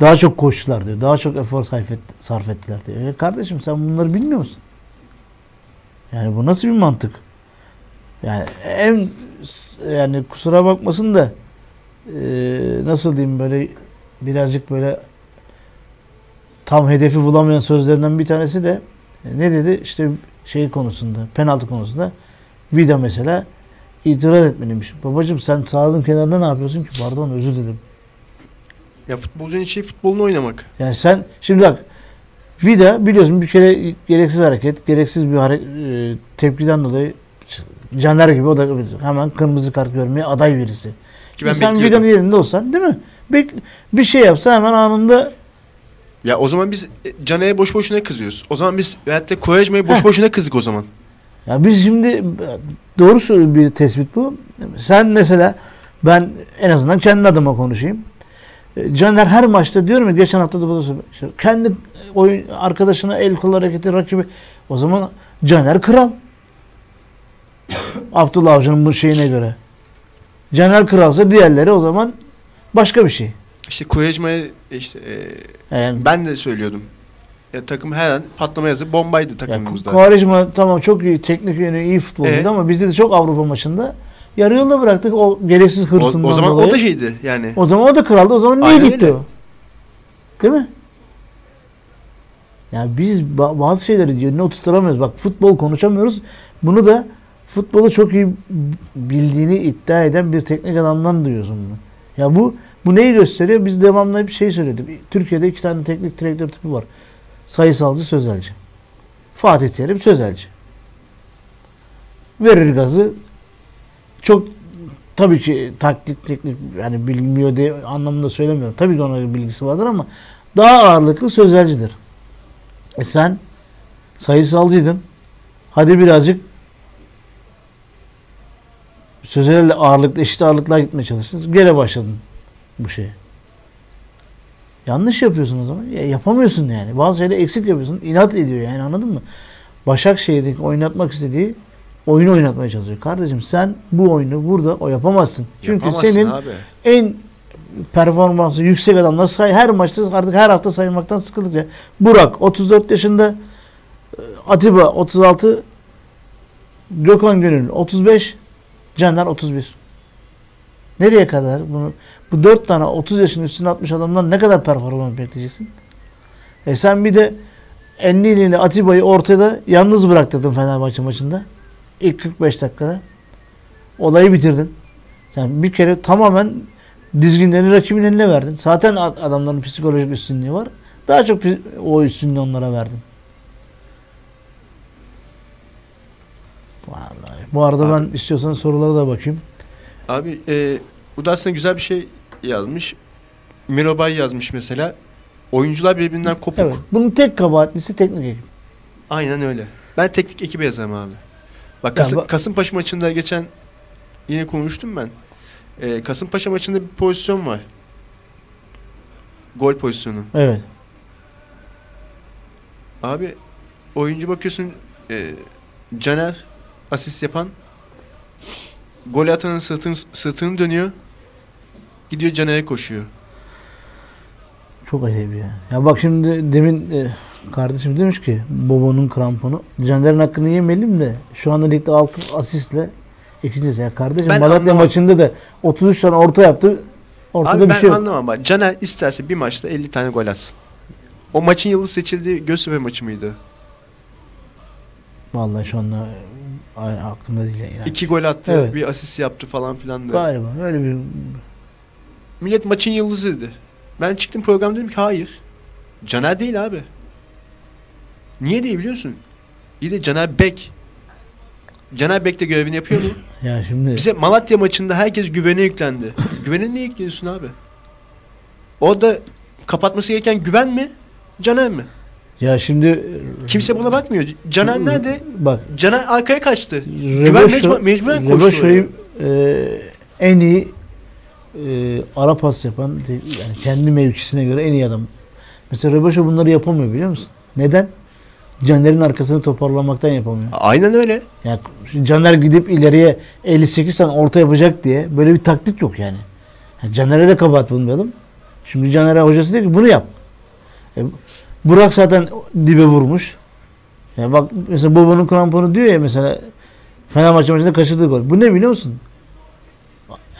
daha çok koştular diyor. Daha çok efor sarf, et, sarf ettiler diyor. E kardeşim sen bunları bilmiyor musun? Yani bu nasıl bir mantık? Yani en yani kusura bakmasın da e, nasıl diyeyim böyle birazcık böyle tam hedefi bulamayan sözlerinden bir tanesi de e, ne dedi? İşte şey konusunda, penaltı konusunda Vida mesela itiraz etmeliymiş. Babacım sen sağlığın kenarında ne yapıyorsun ki? Pardon özür dilerim. Ya futbolcunun işi futbolunu oynamak. Yani sen şimdi bak Vida biliyorsun bir kere gereksiz hareket, gereksiz bir hare- e, tepkiden dolayı Caner gibi o da hemen kırmızı kart görmeye aday birisi. Ki ben sen Vida'nın yerinde olsan değil mi? Bek- bir şey yapsa hemen anında Ya o zaman biz e, Caner'e boş boşuna kızıyoruz. O zaman biz veyahut da Koyacma'ya boş Heh. boşuna kızdık o zaman. Ya biz şimdi doğru bir tespit bu. Sen mesela ben en azından kendi adıma konuşayım. E, Caner her maçta diyorum ya geçen hafta da bu kendi oyun arkadaşına el kol hareketi rakibi o zaman Caner kral. Abdullah Avcı'nın bu şeyine göre. Caner kralsa diğerleri o zaman başka bir şey. İşte Koyacma'ya işte e, Yani ben de söylüyordum. Ya takım her an patlama yazı bombaydı takımımızda. Quaresma tamam çok iyi teknik yönü iyi futbolcuydu Evet. ama bizde de çok Avrupa maçında yarı yolda bıraktık o gereksiz o, hırsından o zaman dolayı. o da şeydi yani. O zaman o da kraldı. O zaman niye Aynen gitti öyle. o? Değil mi? Yani biz ba- bazı şeyleri yerine oturtamıyoruz. Bak futbol konuşamıyoruz. Bunu da futbolu çok iyi bildiğini iddia eden bir teknik adamdan duyuyorsun bunu. Ya bu bu neyi gösteriyor? Biz devamlı hep şey söyledik. Türkiye'de iki tane teknik direktör tipi var. Sayısalcı, sözelci. Fatih Terim sözelci. Verir gazı. Çok tabii ki taktik teknik yani bilmiyor diye anlamında söylemiyorum. Tabii ki ona bilgisi vardır ama daha ağırlıklı sözelcidir. E sen sayısalcıydın. Hadi birazcık sözellerle ağırlıklı eşit ağırlıklar gitmeye çalıştın. Gene başladın bu şeye. Yanlış yapıyorsun o zaman. Ya yapamıyorsun yani. Bazı şeyleri eksik yapıyorsun. İnat ediyor yani anladın mı? Başakşehir'deki oynatmak istediği oyunu oynatmaya çalışıyor. Kardeşim sen bu oyunu burada o yapamazsın. Çünkü Yapamazsın senin abi. en performansı yüksek adamlar say her maçta artık her hafta saymaktan sıkıldık ya. Burak 34 yaşında e, Atiba 36 Gökhan Gönül 35 Caner 31. Nereye kadar bunu bu dört tane 30 yaşın üstüne atmış adamdan ne kadar performans bekleyeceksin? E sen bir de Ennini ile Atiba'yı ortada yalnız bıraktırdın Fenerbahçe maçında. İlk 45 dakikada. Olayı bitirdin. Sen bir kere tamamen dizginlerini rakibin eline verdin. Zaten ad- adamların psikolojik üstünlüğü var. Daha çok o üstünlüğü onlara verdin. Vallahi. Bu arada Abi. ben istiyorsan sorulara da bakayım. Abi e, bu da aslında güzel bir şey yazmış. Mirobay yazmış mesela. Oyuncular birbirinden kopuk. Evet. Bunun tek kabahatlisi teknik ekip. Aynen öyle. Ben teknik ekibe yazarım abi. Bak Kasım, bak- Kasımpaşa maçında geçen yine konuştum ben. Ee, Kasımpaşa maçında bir pozisyon var. Gol pozisyonu. Evet. Abi oyuncu bakıyorsun e, Caner asist yapan gol atanın sırtını, sırtını dönüyor. Gidiyor Caner'e koşuyor. Çok acayip ya. Ya bak şimdi demin e, kardeşim demiş ki Bobo'nun kramponu. Caner'in hakkını yemeyelim de şu anda ligde 6 asistle ikincisi. Ya kardeşim Ben Malatya anlamam. maçında da 33 tane orta yaptı. Ortada Abi bir ben şey yok. anlamam bak. Caner isterse bir maçta 50 tane gol atsın. O maçın yıldız seçildiği Göztepe maçı mıydı? Vallahi şu anda e, ay, aklımda değil yani. İki gol attı, Evet. bir asist yaptı falan filan da. Galiba öyle bir Millet maçın yıldızı dedi. Ben çıktım program dedim ki hayır. Caner değil abi. Niye değil biliyor musun? İyi de Caner Bek. Caner Bek de görevini yapıyor mu? ya şimdi Bize Malatya maçında herkes güvene yüklendi. güvene niye yüklüyorsun abi? Orada kapatması gereken güven mi? Caner mi? Ya şimdi Kimse buna bakmıyor. C- Caner nerede? Bak Caner arkaya kaçtı. Güven Röbeşo- mecbur, mecburen koştu. Röbeşo'yu e, en iyi e, ara pas yapan yani kendi mevkisine göre en iyi adam. Mesela Röbeşo bunları yapamıyor biliyor musun? Neden? Caner'in arkasını toparlamaktan yapamıyor. Aynen öyle. Yani Caner gidip ileriye 58 tane orta yapacak diye böyle bir taktik yok yani. yani Caner'e de kabahat bulmayalım. Şimdi Caner'e hocası diyor ki bunu yap. E, Burak zaten dibe vurmuş. Ya bak mesela Boba'nın kramponu diyor ya mesela Fenerbahçe maçında kaçırdığı gol. Bu ne biliyor musun?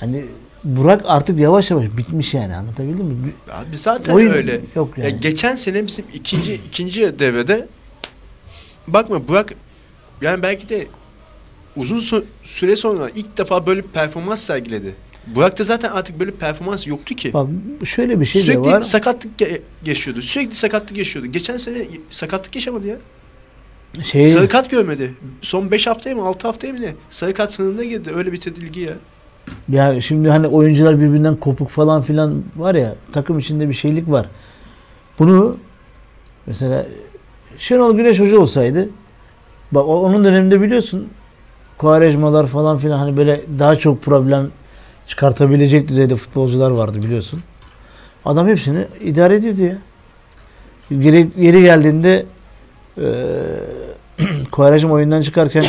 Yani Burak artık yavaş yavaş bitmiş yani anlatabildim mi? Abi zaten Oyun öyle. yok Ya yani. geçen sene bizim ikinci ikinci devrede bakma Burak yani belki de uzun süre sonra ilk defa böyle bir performans sergiledi. Burak'ta zaten artık böyle performans yoktu ki. Bak şöyle bir şey Sürekli de var. sakatlık ge- yaşıyordu. Sürekli sakatlık yaşıyordu. Geçen sene sakatlık yaşamadı ya. Şey, Sarı kart görmedi. Son 5 haftaya mı 6 haftaya mı ne? Sarı kart sınırına girdi. Öyle bir tedirgi ya. Ya şimdi hani oyuncular birbirinden kopuk falan filan var ya takım içinde bir şeylik var. Bunu mesela Şenol Güneş Hoca olsaydı bak o- onun döneminde biliyorsun Kuarejmalar falan filan hani böyle daha çok problem çıkartabilecek düzeyde futbolcular vardı biliyorsun. Adam hepsini idare ediyordu ya. Geri, geri geldiğinde eee Kuarejma oyundan çıkarken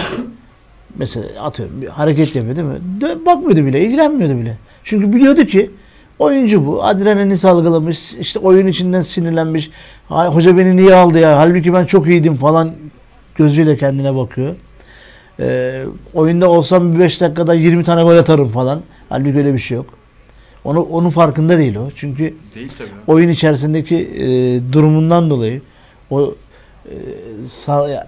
mesela atıyorum bir hareket yapıyor değil mi? Dö- bakmıyordu bile, ilgilenmiyordu bile. Çünkü biliyordu ki oyuncu bu. Adrenalini salgılamış, işte oyun içinden sinirlenmiş. Hoca beni niye aldı ya? Halbuki ben çok iyiydim falan gözüyle kendine bakıyor. Ee, oyunda olsam 5 dakikada 20 tane gol atarım falan. Halbuki öyle bir şey yok. Onu onun farkında değil o. Çünkü Değil tabii. oyun içerisindeki e, durumundan dolayı o e, sağ-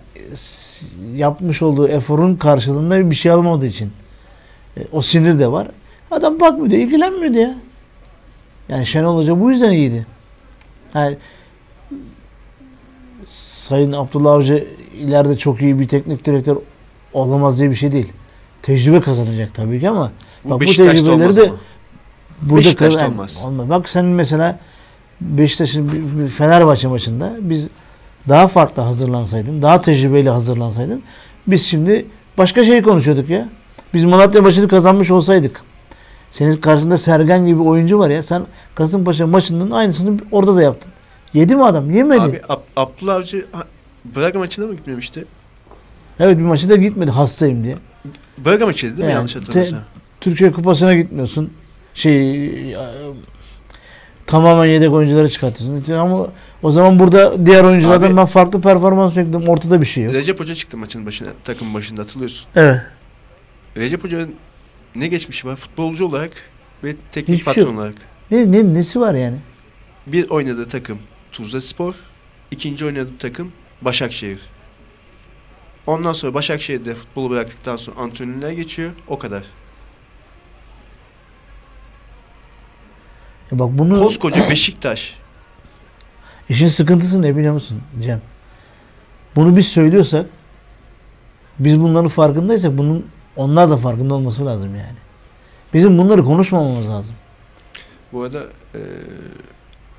yapmış olduğu eforun karşılığında bir şey almadığı için e, o sinir de var. Adam bakmıyordu, ilgilenmiyordu ya. Yani Şenol Hoca bu yüzden iyiydi. Yani Sayın Abdullah Avcı ileride çok iyi bir teknik direktör olamaz diye bir şey değil. Tecrübe kazanacak tabii ki ama Bu Bak bu Beşiktaş'ta tecrübeleri olmaz de- ama. Burada Beşiktaş'ta kalan- olmaz. olmaz. Bak sen mesela Beşiktaş'ın Fenerbahçe maçında biz daha farklı hazırlansaydın, daha tecrübeli hazırlansaydın biz şimdi başka şey konuşuyorduk ya. Biz Malatya maçını kazanmış olsaydık. Senin karşında Sergen gibi oyuncu var ya. Sen Kasımpaşa maçının aynısını orada da yaptın. Yedi mi adam? Yemedi. Abi Ab- Abdullah Avcı Braga maçına mı gitmemişti? Evet bir maçı da gitmedi hastayım diye. Braga maçıydı değil mi Yani yanlış hatırlamıyorsam? Türkiye Kupası'na gitmiyorsun. Şey e, tamamen yedek oyuncuları çıkartıyorsun. Ama o zaman burada diğer oyunculardan Abi- ben farklı performans bekliyorum. Ortada bir şey yok. Recep Hoca çıktı maçın başına, takım başında hatırlıyorsun. Evet. Recep Hoca'nın ne geçmişi var? Futbolcu olarak ve teknik Hiçbir şey patron yok. olarak. Ne, ne nesi var yani? Bir oynadığı takım Tuzla Spor, ikinci oynadığı takım Başakşehir. Ondan sonra Başakşehir'de futbolu bıraktıktan sonra antrenörlüğe geçiyor. O kadar. Ya bak bunu Koskoca Beşiktaş. işin sıkıntısı ne biliyor musun Cem? Bunu biz söylüyorsak biz bunların farkındaysak bunun onlar da farkında olması lazım yani. Bizim bunları konuşmamamız lazım. Bu arada eee,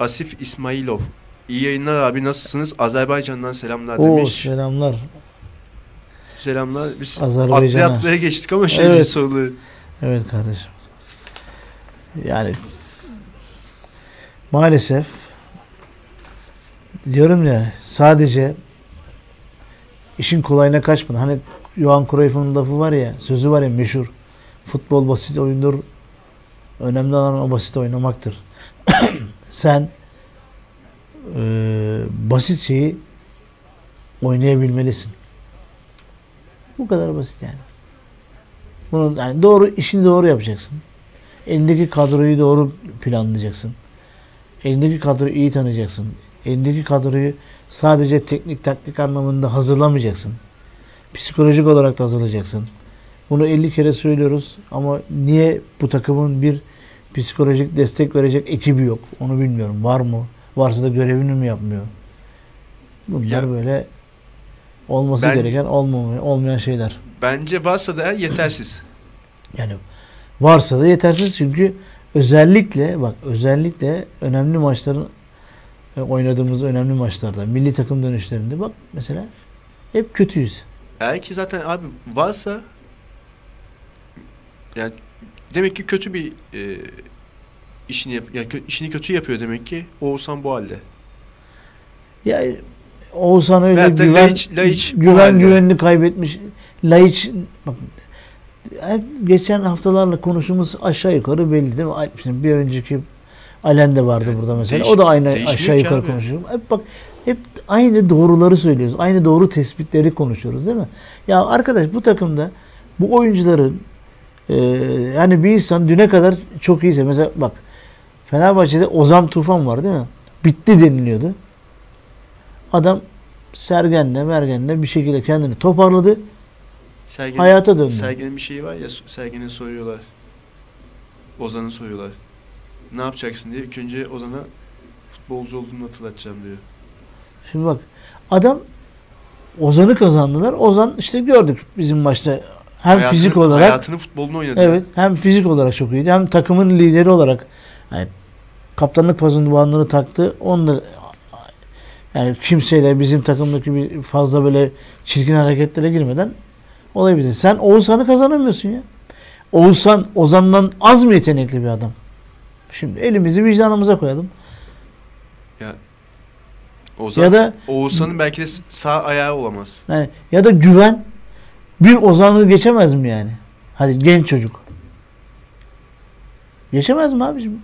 Asif İsmailov. İyi yayınlar abi nasılsınız? Azerbaycan'dan selamlar Oo demiş. selamlar. Selamlar. Biz Azerbaycan'a. atlaya atlaya geçtik ama şimdi Evet. soruları. Evet kardeşim. Yani maalesef diyorum ya sadece işin kolayına kaçmadı. Hani Johan Cruyff'un lafı var ya, sözü var ya meşhur. Futbol basit oyundur. Önemli olan o basit oynamaktır. Sen eee, basit şeyi oynayabilmelisin. Bu kadar basit yani. Bunu yani doğru işini doğru yapacaksın. Elindeki kadroyu doğru planlayacaksın. Elindeki kadroyu iyi tanıyacaksın. Elindeki kadroyu sadece teknik taktik anlamında hazırlamayacaksın. Psikolojik olarak da hazırlayacaksın. Bunu 50 kere söylüyoruz ama niye bu takımın bir psikolojik destek verecek ekibi yok? Onu bilmiyorum. Var mı? Varsa da görevini mi yapmıyor? Bunlar Ya- böyle olması Ben- gereken olmamaya, olmayan şeyler. Bence varsa da yetersiz. Yani varsa da yetersiz çünkü özellikle bak özellikle önemli maçların e, oynadığımız önemli maçlarda milli takım dönüşlerinde bak mesela hep kötüyüz. Eğer ki zaten abi varsa yani demek ki kötü bir e, işini yap, yani kö- işini kötü yapıyor demek ki Oğuzhan bu halde. Ya Oğuzhan öyle Veyahut güven Laiç- Laiç güven güvenini kaybetmiş. Laiç bak hep geçen haftalarla konuştuğumuz aşağı yukarı belli değil mi? Şimdi bir önceki Alen de vardı Yani burada mesela. değiş- o da aynı aşağı yukarı konuşuyor. Hep bak hep aynı doğruları söylüyoruz. Aynı doğru tespitleri konuşuyoruz değil mi? Ya arkadaş bu takımda bu oyuncuların e, yani bir insan düne kadar çok iyiyse mesela bak Fenerbahçe'de Ozan Tufan var değil mi? Bitti deniliyordu. Adam Sergen'le Mergen'le bir şekilde kendini toparladı. Sergen'in, hayata döndü. Sergen'in bir şeyi var ya Sergen'i soruyorlar. Ozan'ı soruyorlar. Ne yapacaksın diye. İlk önce Ozan'a futbolcu olduğunu hatırlatacağım diyor. Şimdi bak adam Ozan'ı kazandılar. Ozan işte gördük bizim maçta hem Hayatını- fizik olarak Hayatını futbolunu oynadı. evet hem fizik olarak çok iyiydi hem takımın lideri olarak yani kaptanlık pasını bandını taktı. Da yani kimseyle bizim takımdaki bir fazla böyle çirkin hareketlere girmeden olabilir. Sen Oğuzhan'ı kazanamıyorsun ya. Oğuzhan Ozan'dan az mı yetenekli bir adam? Şimdi elimizi vicdanımıza koyalım. Ozan, Ya da Oğuzhan'ın belki de sağ ayağı olamaz. Yani ya da güven bir Ozan'ı geçemez mi yani? Hadi genç çocuk. Geçemez mi abiciğim?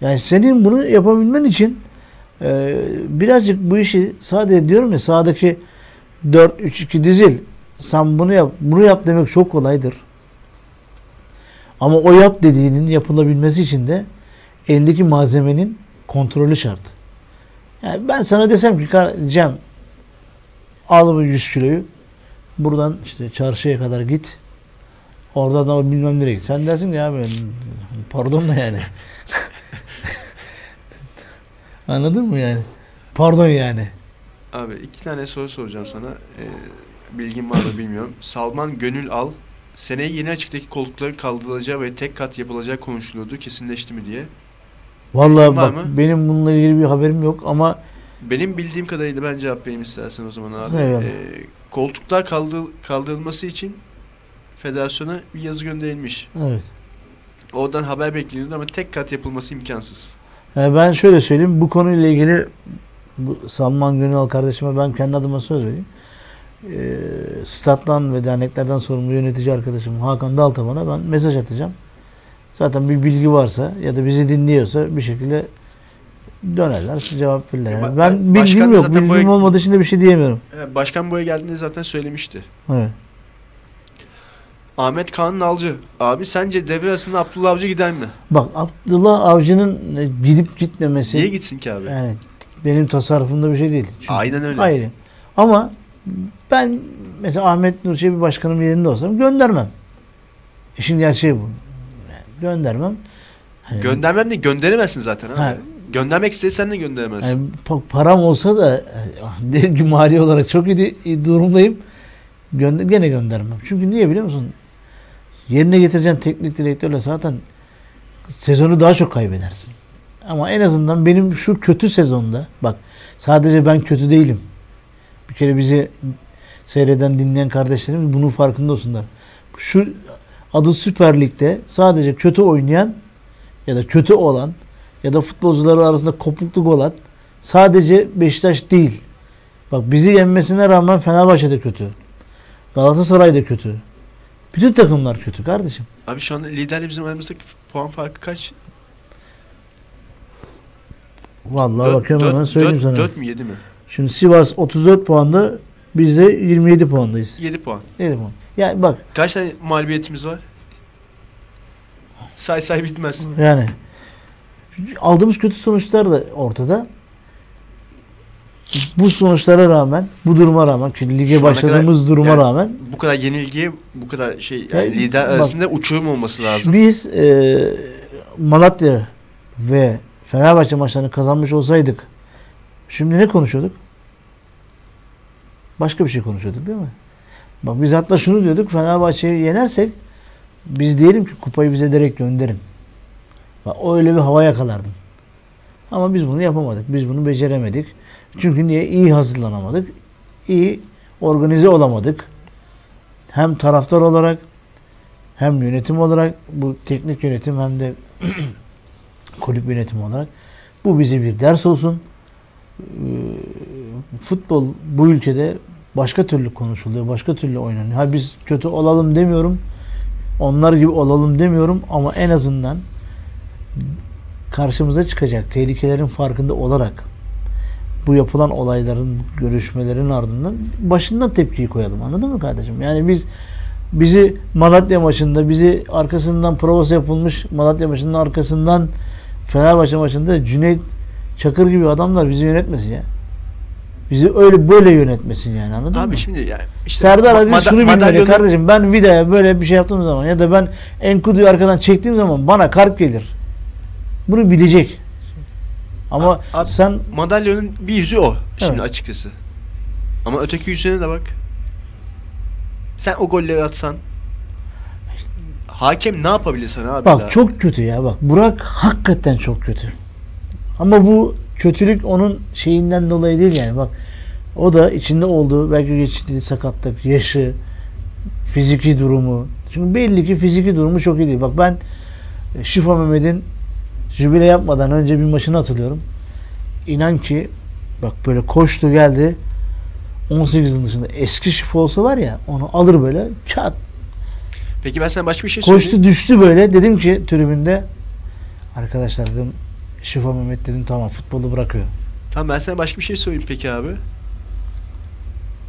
Yani senin bunu yapabilmen için e, birazcık bu işi sadece diyorum ya sağdaki 4-3-2 dizil sen bunu yap, bunu yap demek çok kolaydır. Ama o yap dediğinin yapılabilmesi için de elindeki malzemenin kontrolü şart. Yani ben sana desem ki "Kar- Cem al bu 100 kiloyu buradan işte çarşıya kadar git. Oradan da bilmem nereye git. Sen dersin ya ben pardon da yani. Anladın mı yani? Pardon yani. Abi iki tane soru soracağım sana. Ee, bilgin var mı bilmiyorum. Salman Gönül Al seneye yeni açıktaki koltukların kaldırılacağı ve tek kat yapılacağı konuşuluyordu. Kesinleşti mi diye. Vallahi Var bak mı? benim bununla ilgili bir haberim yok ama Benim bildiğim kadarıyla ben cevap vereyim istersen o zaman abi. Ee, koltuklar kaldır, kaldırılması için federasyona bir yazı gönderilmiş. evet. Oradan haber bekleniyordu ama tek kat yapılması imkansız. Yani ben şöyle söyleyeyim bu konuyla ilgili bu Salman Gönül kardeşime ben kendi adıma söz vereyim. Ee, stat'tan ve derneklerden sorumlu yönetici arkadaşım Hakan Daltaban'a ben mesaj atacağım. Zaten bir bilgi varsa ya da bizi dinliyorsa bir şekilde dönerler, cevap verirler. Yani ben bilgim yok. Bilgim bu- olmadığı için de bir şey diyemiyorum. Başkan buraya geldiğinde zaten söylemişti. Evet. Ahmet Kaan Nalcı. Abi sence devre arasında Abdullah Avcı gider mi? Bak Abdullah Avcı'nın e, gidip gitmemesi Niye gitsin ki abi? yani benim tasarrufumda bir şey değil. Çünkü- Aynen öyle. Ayrı. Ama ben mesela Ahmet Nur Çebi Başkanım yerinde olsam göndermem. İşin gerçeği bu. Yani göndermem. Hani, Göndermem de gönderemezsin zaten abi. Ha. Göndermek istesen de gönderemezsin. yani pa- param olsa da derim ki mali olarak çok iyi, iyi durumdayım. Gönder, gene göndermem. Çünkü niye biliyor musun? Yerine getireceğin teknik direktörle zaten sezonu daha çok kaybedersin. Ama en azından benim şu kötü sezonda bak sadece ben kötü değilim. Bir kere bizi seyreden dinleyen kardeşlerimiz bunun farkında olsunlar. Şu adı Süper Lig'de sadece kötü oynayan ya da kötü olan ya da futbolcuları arasında kopukluk olan sadece Beşiktaş değil. Bak bizi yenmesine rağmen Fenerbahçe de kötü. Galatasaray da kötü. Bütün takımlar kötü kardeşim. Abi şu anda liderle bizim aramızdaki puan farkı kaç? Vallahi Dört- bakıyorum dört- hemen söyleyeyim dört- sana. dört mü 7 mi? Şimdi Sivas 34 puanda biz de 27 puandayız. 7 puan. 7 puan. Yani bak Kaç tane mağlubiyetimiz var? Say say bitmez. yani aldığımız kötü sonuçlar da ortada. Bu sonuçlara rağmen, bu duruma rağmen, lige başladığımız kadar- duruma yani rağmen Bu kadar yenilgiye bu kadar şey yani Ya, lider bak- arasında uçurum olması lazım. Biz e, Malatya ve Fenerbahçe maçlarını kazanmış olsaydık şimdi ne konuşuyorduk? Başka bir şey konuşuyorduk değil mi? Bak biz hatta şunu diyorduk Fenerbahçe'yi yenersek biz diyelim ki kupayı bize direkt gönderin. Bak, öyle bir hava yakalardın. Ama biz bunu yapamadık. Biz bunu beceremedik. Çünkü niye? İyi hazırlanamadık. İyi organize olamadık. Hem taraftar olarak hem yönetim olarak bu teknik yönetim hem de kulüp yönetimi olarak bu bize bir ders olsun. Ee, Futbol bu ülkede başka türlü konuşuluyor, başka türlü oynanıyor. Ha biz kötü olalım demiyorum. Onlar gibi olalım demiyorum ama en azından karşımıza çıkacak tehlikelerin farkında olarak bu yapılan olayların, görüşmelerin ardından başından tepkiyi koyalım. Anladın mı kardeşim? Yani biz bizi Malatya maçında bizi arkasından provası yapılmış Malatya maçının arkasından Fenerbahçe maçında Cüneyt Çakır gibi adamlar bizi yönetmesin ya. Bizi öyle böyle yönetmesin yani anladın Abi mı? şimdi yani işte Serdar Aziz şunu bilmeli madalyonun- kardeşim ben vidaya böyle bir şey yaptığım zaman ya da ben Enkudu'yu arkadan çektiğim zaman bana kart gelir. Bunu bilecek. Ama Abi- sen Madalyonun bir yüzü o şimdi Evet. açıkçası. Ama öteki yüzüne de bak. Sen o golleri atsan hakem ne yapabilir sana abi? bak daha? çok kötü ya bak Burak hakikaten çok kötü. Ama bu kötülük onun şeyinden dolayı değil yani bak o da içinde olduğu belki geçirdiği sakatlık, yaşı, fiziki durumu. Çünkü belli ki fiziki durumu çok iyi değil. Bak ben e, Şifa Mehmet'in jübile yapmadan önce bir maçını hatırlıyorum. İnan ki bak böyle koştu geldi 18'in dışında eski şifa olsa var ya onu alır böyle çat Peki ben sana başka bir şey söyleyeyim. koştu düştü böyle dedim ki tribünde arkadaşlar dedim Şifa Mehmet dedim tamam futbolu bırakıyor. Tamam ben sana başka bir şey söyleyeyim peki abi.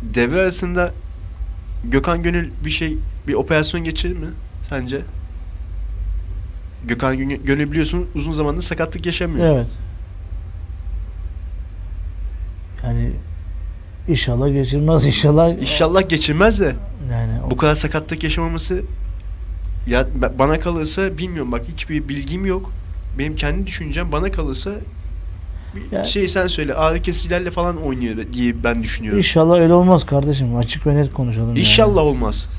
Devre arasında Gökhan Gönül bir şey bir operasyon geçirir mi sence? Gökhan Gönül, biliyorsun uzun zamandır sakatlık yaşamıyor. Evet. Yani inşallah geçirmez inşallah. İnşallah geçirmez de Yani bu kadar sakatlık yaşamaması ya ba- bana kalırsa bilmiyorum bak hiçbir bilgim yok. Benim kendi düşüncem bana kalırsa bir Ya- şey sen söyle ağrı kesicilerle falan oynuyor diye ben düşünüyorum. İnşallah öyle olmaz kardeşim. Açık ve net konuşalım. yani. İnşallah olmaz.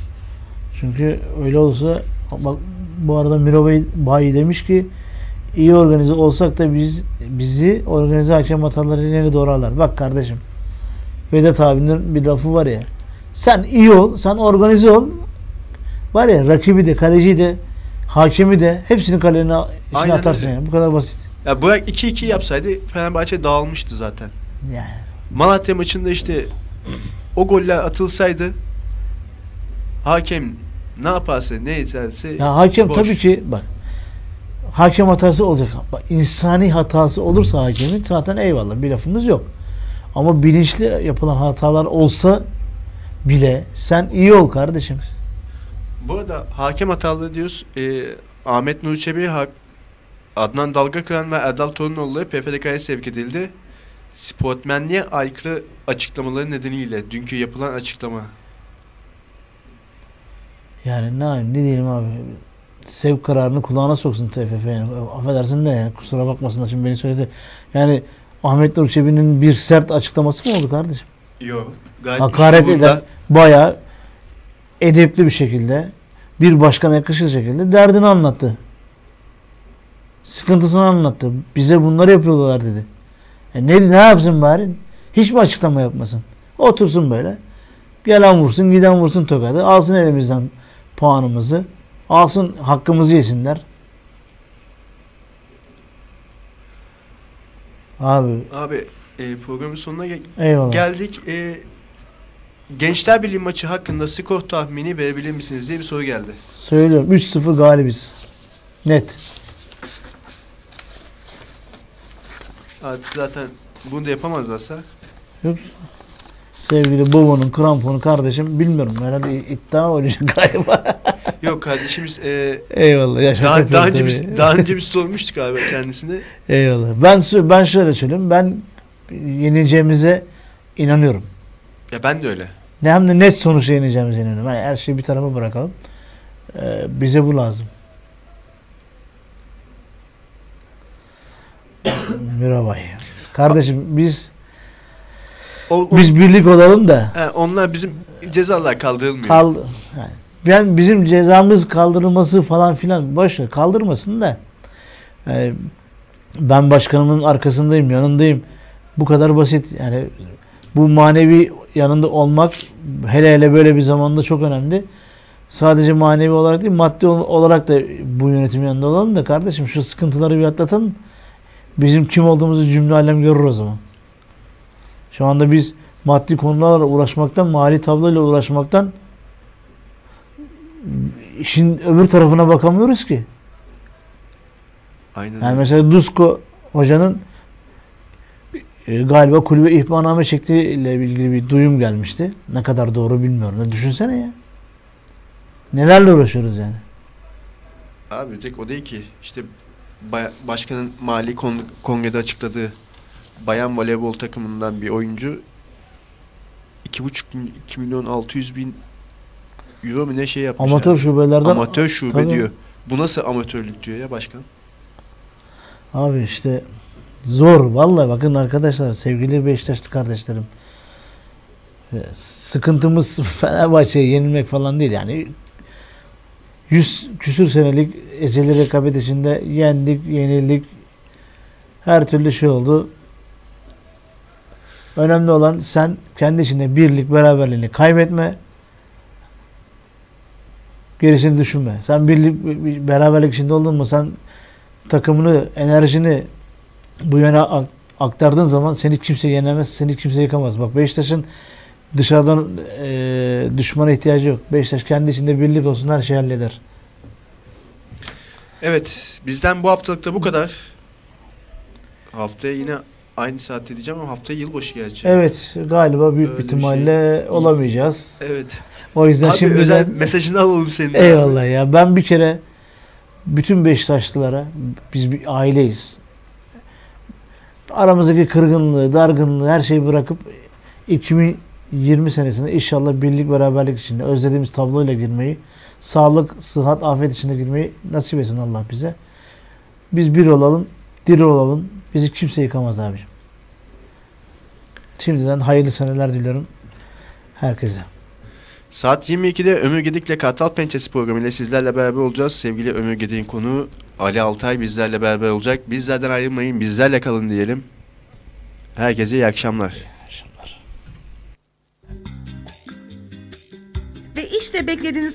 Çünkü öyle olsa bak bu arada Miro Bey Bayi demiş ki iyi organize olsak da biz bizi organize hakem hataları ileri doğru alır. Bak kardeşim Vedat abinin bir lafı var ya sen iyi ol, sen organize ol. Var ya rakibi de, kaleci de, hakemi de hepsini kalenin içine Aynen atarsın öyle. yani. Bu kadar basit. Ya Burak 2-2 yapsaydı Fenerbahçe dağılmıştı zaten. Yani. Malatya maçında işte o goller atılsaydı hakem ne yaparsa ne ederse Ya hakem boş. tabii ki bak hakem hatası olacak. Bak, insani hatası olursa hakemin zaten eyvallah bir lafımız yok. Ama bilinçli yapılan hatalar olsa bile sen iyi ol kardeşim. Bu arada hakem hatalı diyoruz. Ee, Ahmet Nur Çebi, Adnan Dalgakıran ve Erdal Torunoğlu PFDK'ya sevk edildi. Sportmenliğe aykırı açıklamaları nedeniyle dünkü yapılan açıklama. Yani ne, ne diyelim abi sevk kararını kulağına soksun TFF yani. Affedersin de yani kusura bakmasınlar şimdi beni söyledi. Yani Ahmet Nur Çebi'nin bir sert açıklaması mı oldu kardeşim? Yok. Hakaret eden bayağı edepli bir şekilde bir başkana yakışır şekilde derdini anlattı. Sıkıntısını anlattı. Bize bunları yapıyorlar dedi. E ne, ne yapsın bari? Hiç mi açıklama yapmasın? Otursun böyle. Gelen vursun, giden vursun tokadı. Alsın elimizden puanımızı. Alsın hakkımızı yesinler. Abi Abi e, programın sonuna gel- eyvallah. geldik. E, Gençler Birliği maçı hakkında skor tahmini verebilir misiniz diye bir soru geldi. Söylüyorum 3-0 galibiz. Net. Artık zaten bunu da yapamazlarsa Sevgili Bobo'nun kramponu kardeşim bilmiyorum herhalde iddia oynayacak galiba. yok kardeşimiz e, Eyvallah. Ya daha, daha önce biz daha önce biz sormuştuk abi kendisine. Eyvallah. Ben ben şöyle söyleyeyim. Ben yeneceğimize inanıyorum. Ya ben de öyle. Ne hem de net sonuçla yeneceğimize inanıyorum. Yani her şeyi bir tarafa bırakalım. Ee, bize bu lazım. Mirabay. Kardeşim biz O, o- biz birlik olalım da he, onlar bizim cezalar kaldırılmıyor. Kal yani ben bizim cezamız kaldırılması falan filan boş ver kaldırmasın da e, ben başkanımın arkasındayım yanındayım bu kadar basit yani bu manevi yanında olmak hele hele böyle bir zamanda çok önemli sadece manevi olarak değil maddi ol- olarak da bu yönetim yanında olalım da kardeşim şu sıkıntıları bir atlatalım bizim kim olduğumuzu cümle alem görür o zaman şu anda biz maddi konularla uğraşmaktan mali tabloyla uğraşmaktan işin öbür tarafına bakamıyoruz ki. Aynen. Yani mesela Dusko hocanın e, galiba kulübe ihbarname çektiğiyle ilgili bir duyum gelmişti. Ne kadar doğru bilmiyorum. Ne düşünsene ya. Nelerle uğraşıyoruz yani. Abi tek o değil ki. İşte başkanın mali kon- kongrede açıkladığı bayan voleybol takımından bir oyuncu 2,5 mi- 2 milyon 600 bin euro mu ne şey yapmış. Amatör yani. şubelerden Amatör şube Tabii. diyor. Bu nasıl amatörlük diyor ya başkan? Abi işte zor. Vallahi bakın arkadaşlar sevgili Beşiktaşlı kardeşlerim. e, Sıkıntımız Fenerbahçe'ye yenilmek falan değil. Yani 100 küsür senelik ezeli rekabet içinde yendik, yenildik. Her türlü şey oldu. Önemli olan sen kendi içinde birlik, beraberliğini kaybetme. Gerisini düşünme. Sen birlik, bir- beraberlik içinde oldun mu sen takımını, enerjini bu yöne ak- aktardığın zaman seni kimse yenemez, seni kimse yıkamaz. Bak Beşiktaş'ın dışarıdan e, düşmana ihtiyacı yok. Beşiktaş kendi içinde birlik olsun her şeyi halleder. Evet bizden bu haftalıkta bu kadar. Haftaya yine aynı saatte diyeceğim ama haftaya yılbaşı gerçi. Evet galiba büyük Öyle bir bir şey. ihtimalle olamayacağız. Evet. O yüzden Abi şimdiden özel mesajını alalım senin. eyvallah ya. Ben bir kere bütün Beşiktaşlılara biz bir aileyiz. Aramızdaki kırgınlığı, dargınlığı her şeyi bırakıp 2020 senesinde inşallah birlik beraberlik içinde özlediğimiz tabloyla girmeyi, sağlık, sıhhat, afiyet içinde girmeyi nasip etsin Allah bize. Biz bir olalım, diri olalım. Bizi kimse yıkamaz abiciğim. Şimdiden hayırlı seneler diliyorum herkese. Saat 22'de Ömür Gedik'le Kartal Pençesi programıyla sizlerle beraber olacağız. Sevgili Ömür Gedik'in konuğu Ali Altay bizlerle beraber olacak. Bizlerden ayrılmayın, bizlerle kalın diyelim. Herkese iyi akşamlar. Ve işte beklediğiniz